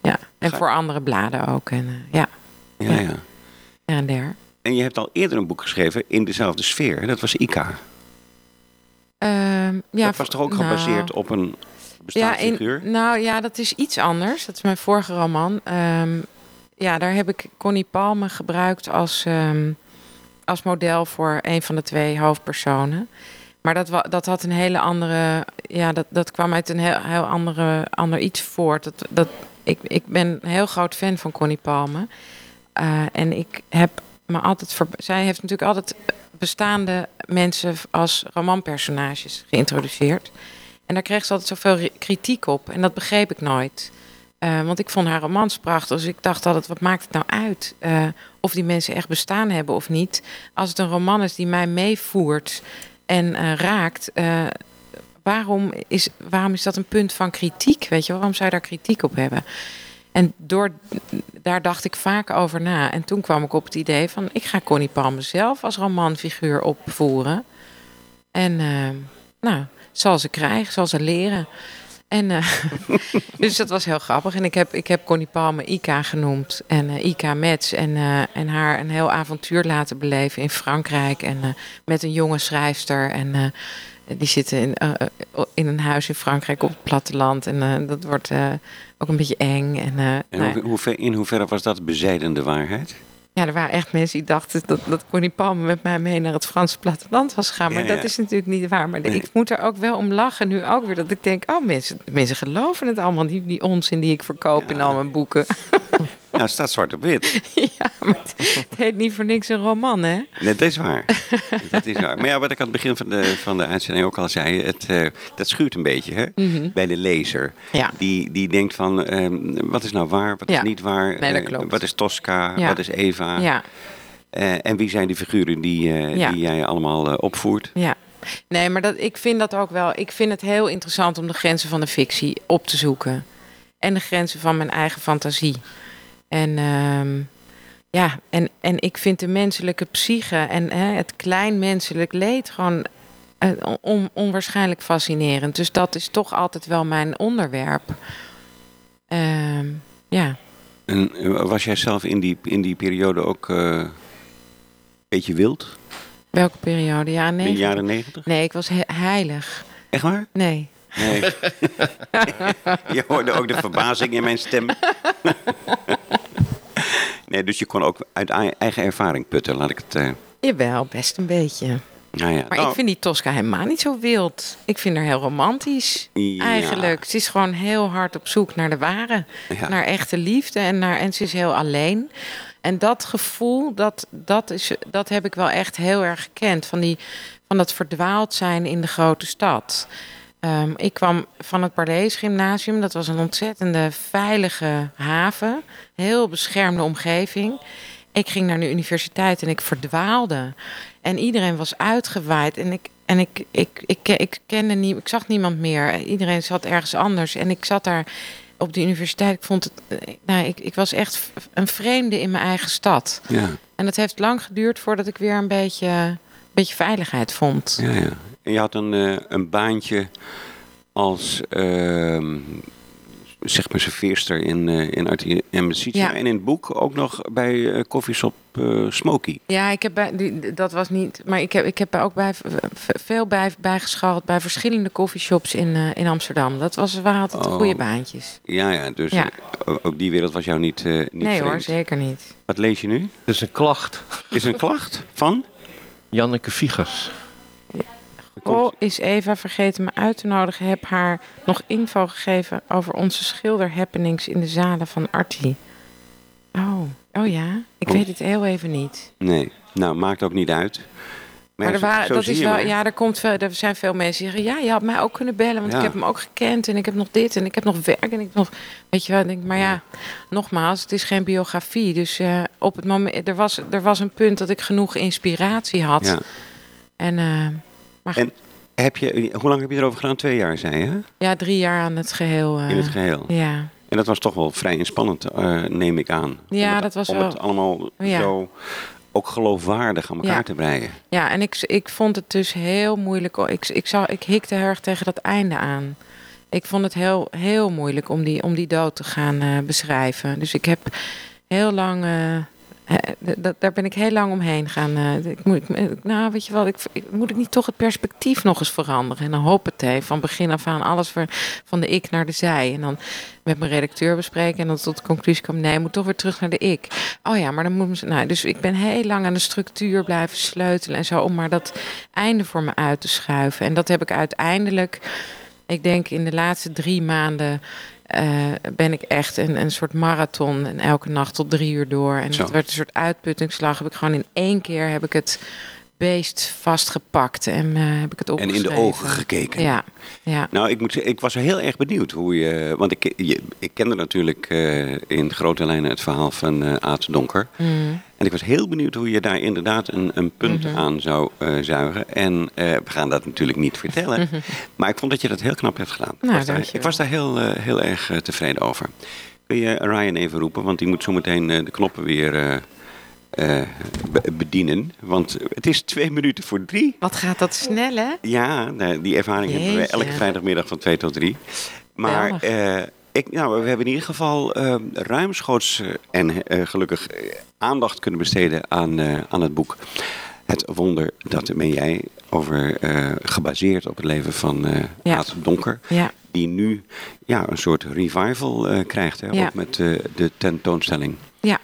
ja. En Ga- voor andere bladen ook. En, eh, ja, Ja, Ja. ja. en der. En je hebt al eerder een boek geschreven in dezelfde sfeer. Dat was Ika. Ehm, ja, dat was toch ook nou, gebaseerd op een... Ja, bestaande in, figuur? nou ja, dat is iets anders. Dat is mijn vorige roman. Ehm, ja, daar heb ik Connie Palme gebruikt als, ehm, als model voor een van de twee hoofdpersonen. Maar dat, dat had een hele andere. Ja, dat, dat kwam uit een heel, heel andere, ander iets voort. Dat, dat, ik, ik ben een heel groot fan van Connie Palme. Eh, en ik heb me altijd. Zij heeft natuurlijk altijd bestaande mensen als romanpersonages geïntroduceerd. En daar kreeg ze altijd zoveel ri- kritiek op. En dat begreep ik nooit. Eh, want ik vond haar romans prachtig. Dus ik dacht altijd, wat maakt het nou uit? eh, of die mensen echt bestaan hebben of niet. Als het een roman is die mij meevoert en eh, raakt... eh, waarom, is, waarom is dat een punt van kritiek? Weet je, waarom zou je daar kritiek op hebben? En door, daar dacht ik vaak over na. En toen kwam ik op het idee van... ik ga Connie Palme zelf als romanfiguur opvoeren. En eh, nou, zal ze krijgen, zal ze leren. En, eh, <laughs> dus dat was heel grappig. En ik heb, ik heb Connie Palme Ika genoemd. En eh, Ika Metz. En, en haar een heel avontuur laten beleven in Frankrijk. En met een jonge schrijfster. En die zitten in, eh, eh, in een huis in Frankrijk op het platteland. En eh, dat wordt ook een beetje eng. En, En nou hoe, hoe ver- in hoeverre was dat bezijdende waarheid? Ja, er waren echt mensen die dachten dat, dat Connie Palme met mij mee naar het Franse platteland was gegaan. Maar Ja, ja. dat is natuurlijk niet waar. Maar Nee. ik moet er ook wel om lachen nu ook weer. Dat ik denk, oh mensen, mensen geloven het allemaal. Die, die onzin die ik verkoop in al mijn boeken. <laughs> Nou, het staat zwart op wit. <laughs> ja, maar het, heet niet voor niks een roman, hè? Nee, dat is waar. <laughs> dat is waar. Maar ja, wat ik aan het begin van de, van de uitzending ook al zei, het, eh, dat schuurt een beetje hè? bij de lezer. Mhm. Ja. Die, die denkt van, ehm, wat is nou waar, wat is niet waar? Nee, Eh, wat is Tosca, Ja. wat is Eva? Ja, Eh, en wie zijn die figuren die, die jij allemaal opvoert? ja. Nee, maar dat, ik vind dat ook wel. Ik vind het heel interessant om de grenzen van de fictie op te zoeken. En de grenzen van mijn eigen fantasie. En ehm, ja, en, en ik vind de menselijke psyche en hè, het klein menselijk leed gewoon eh, on, onwaarschijnlijk fascinerend. Dus dat is toch altijd wel mijn onderwerp. Ehm, ja. En eh, was jij zelf in die, in die periode ook eh, een beetje wild? Welke periode? Ja, In de jaren negentig? Nee, ik was he- heilig. Echt waar? Nee. Nee. <laughs> je hoorde ook de verbazing in mijn stem. <laughs> nee, dus je kon ook uit ei- eigen ervaring putten, laat ik het... eh, Jawel, best een beetje. nou ja. Maar Nou, ik vind die Tosca helemaal niet zo wild. Ik vind haar heel romantisch. Ja. Eigenlijk. Ze is gewoon heel hard op zoek naar de ware. Ja. Naar echte liefde. En, naar, en ze is heel alleen. En dat gevoel, dat, dat, is, dat heb ik wel echt heel erg gekend. Van, die, van dat verdwaald zijn in de grote stad. Ehm, ik kwam van het Parlees Gymnasium. Dat was een ontzettende veilige haven. Heel beschermde omgeving. Ik ging naar de universiteit en ik verdwaalde. En iedereen was uitgewaaid. En ik, en ik, ik, ik, ik, kende nie, ik zag niemand meer. Iedereen zat ergens anders. En ik zat daar op de universiteit. Ik vond het. eh, Nou, ik, ik was echt een vreemde in mijn eigen stad. Ja, En het heeft lang geduurd voordat ik weer een beetje, een beetje veiligheid vond. ja, ja. En je had een, eh, een baantje als, ehm, zeg maar, serveerster in, eh in Art en. Ja. En in het boek ook nog bij eh Koffieshop eh Smoky. Ja, ik heb bij, die, dat was niet. Maar ik heb, ik heb ook bij, veel bij, bijgeschald bij verschillende coffeeshops in, eh, in Amsterdam. Dat was, waren altijd Oh. goede baantjes. Ja, ja, dus Ja. ook die wereld was jou niet, eh niet nee hoor, zeker niet. Wat lees je nu? Dat is een klacht. Is een klacht van? Janneke Viegers. Oh, is Eva vergeten me uit te nodigen. Heb haar nog info gegeven over onze schilderhappenings in de zalen van Artie. Oh, oh ja. Ik Oh. weet het heel even niet. Nee, nou, maakt ook niet uit. Maar, er waren, dat is wel, maar. ja, er, komt er zijn veel mensen die zeggen: Ja, je had mij ook kunnen bellen, want Ja. ik heb hem ook gekend en ik heb nog dit en ik heb nog werk en ik heb nog. Weet je wel, denk, maar ja, nogmaals, het is geen biografie. Dus eh, op het moment, er was, er was een punt dat ik genoeg inspiratie had. Ja. En, eh, maar En heb je, hoe lang heb je erover gedaan? Twee jaar, zei je? ja, drie jaar aan het geheel. eh, In het geheel. Ja. En dat was toch wel vrij inspannend, eh, neem ik aan. Ja, om het, dat was om wel- het allemaal Ja. zo ook geloofwaardig aan elkaar Ja. te breien. Ja, en ik, ik vond het dus heel moeilijk. Ik, ik, zou, ik hikte heel erg tegen dat einde aan. Ik vond het heel, heel moeilijk om die, om die dood te gaan eh, beschrijven. Dus ik heb heel lang, eh, Eh, daar ben ik heel lang omheen gaan. eh, ik moet, ik- nou, weet je wel, ik, moet ik niet toch het perspectief nog eens veranderen? En dan hoppatee, van begin af aan alles van de ik naar de zij. En dan met mijn redacteur bespreken en dan tot de conclusie komen... nee, ik moet toch weer terug naar de ik. Oh ja, maar dan moet... Nou, dus ik ben heel lang aan de structuur blijven sleutelen en zo... om maar dat einde voor me uit te schuiven. En dat heb ik uiteindelijk, ik denk in de laatste drie maanden... eh, ben ik echt een, een soort marathon en elke nacht tot drie uur door. En Zo. dat werd een soort uitputtingsslag. Heb ik gewoon in één keer heb ik het beest vastgepakt en eh, heb ik het En opgeschreven. in de ogen gekeken. Ja, ja. Nou, ik moet zeggen, ik was heel erg benieuwd hoe je. Want ik, je, ik kende natuurlijk eh, in grote lijnen het verhaal van Aad Donker. Mm. En ik was heel benieuwd hoe je daar inderdaad een, een punt Mhm. aan zou eh, zuigen. En eh, we gaan dat natuurlijk niet vertellen. maar ik vond dat je dat heel knap hebt gedaan. Nou, ik was daar, dankjewel. ik was daar heel, eh, heel erg tevreden over. Kun je Ryan even roepen? Want die moet zo meteen eh, de knoppen weer be- bedienen. Want het is twee minuten voor drie. Wat gaat dat snel, hè? Ja, nou, die ervaring hebben we elke vrijdagmiddag van 2 tot 3. Maar. Ik, nou, we hebben in ieder geval eh, ruimschoots eh, en eh, gelukkig eh, aandacht kunnen besteden aan, eh, aan het boek. Het wonder, dat ben jij, over, eh, gebaseerd op het leven van eh Ja. Aad Donker. Ja, Die nu ja, een soort revival eh, krijgt, hè, Ja. ook met eh, de tentoonstelling. ja.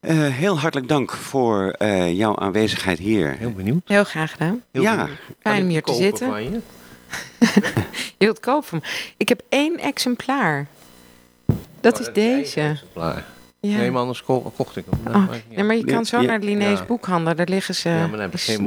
Eh, heel hartelijk dank voor eh, jouw aanwezigheid hier. Heel benieuwd. heel graag gedaan. Heel Ja. benieuwd. Fijn om hier te zitten. Van <laughs> je? Wilt kopen hem. Ik heb één exemplaar. Dat Oh, is deze. exemplaar. Ja. Nee, maar anders ko- kocht ik hem. Oh, nee, maar je kan zo naar de Linnaeus Ja. boekhandel. Daar liggen ze. Ja, maar dan heb ik geen Ik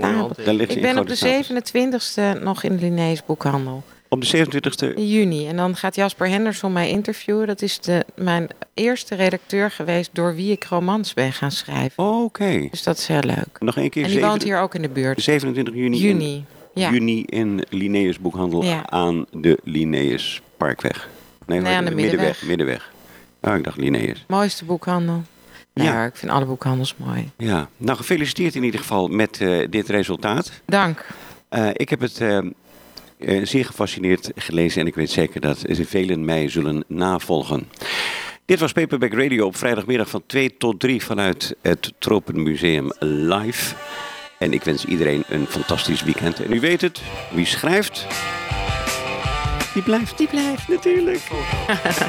ben op de stapels. 27e nog in de Linnaeus boekhandel. Op de 27e In juni. En dan gaat Jasper Henderson mij interviewen. Dat is de, mijn eerste redacteur geweest door wie ik romans ben gaan schrijven. Oké. Dus dat is heel leuk. Nog één keer. En die woont hier ook in de buurt. 27 juni. Juni. Ja. Juni in Linnaeus Boekhandel Ja. aan de Linnaeus Parkweg. Nee, Nee, aan de middenweg. Middenweg. Oh, ik dacht Linnaeus. Mooiste boekhandel. Ja. Ja, ik vind alle boekhandels mooi. Ja. Nou, gefeliciteerd in ieder geval met eh, dit resultaat. Dank. Eh, ik heb het eh, zeer gefascineerd gelezen en ik weet zeker dat velen mij zullen navolgen. Dit was Paperback Radio op vrijdagmiddag van 2 tot 3 vanuit het Tropenmuseum live. En ik wens iedereen een fantastisch weekend. En u weet het, wie schrijft, die blijft. Die blijft. Natuurlijk. <laughs>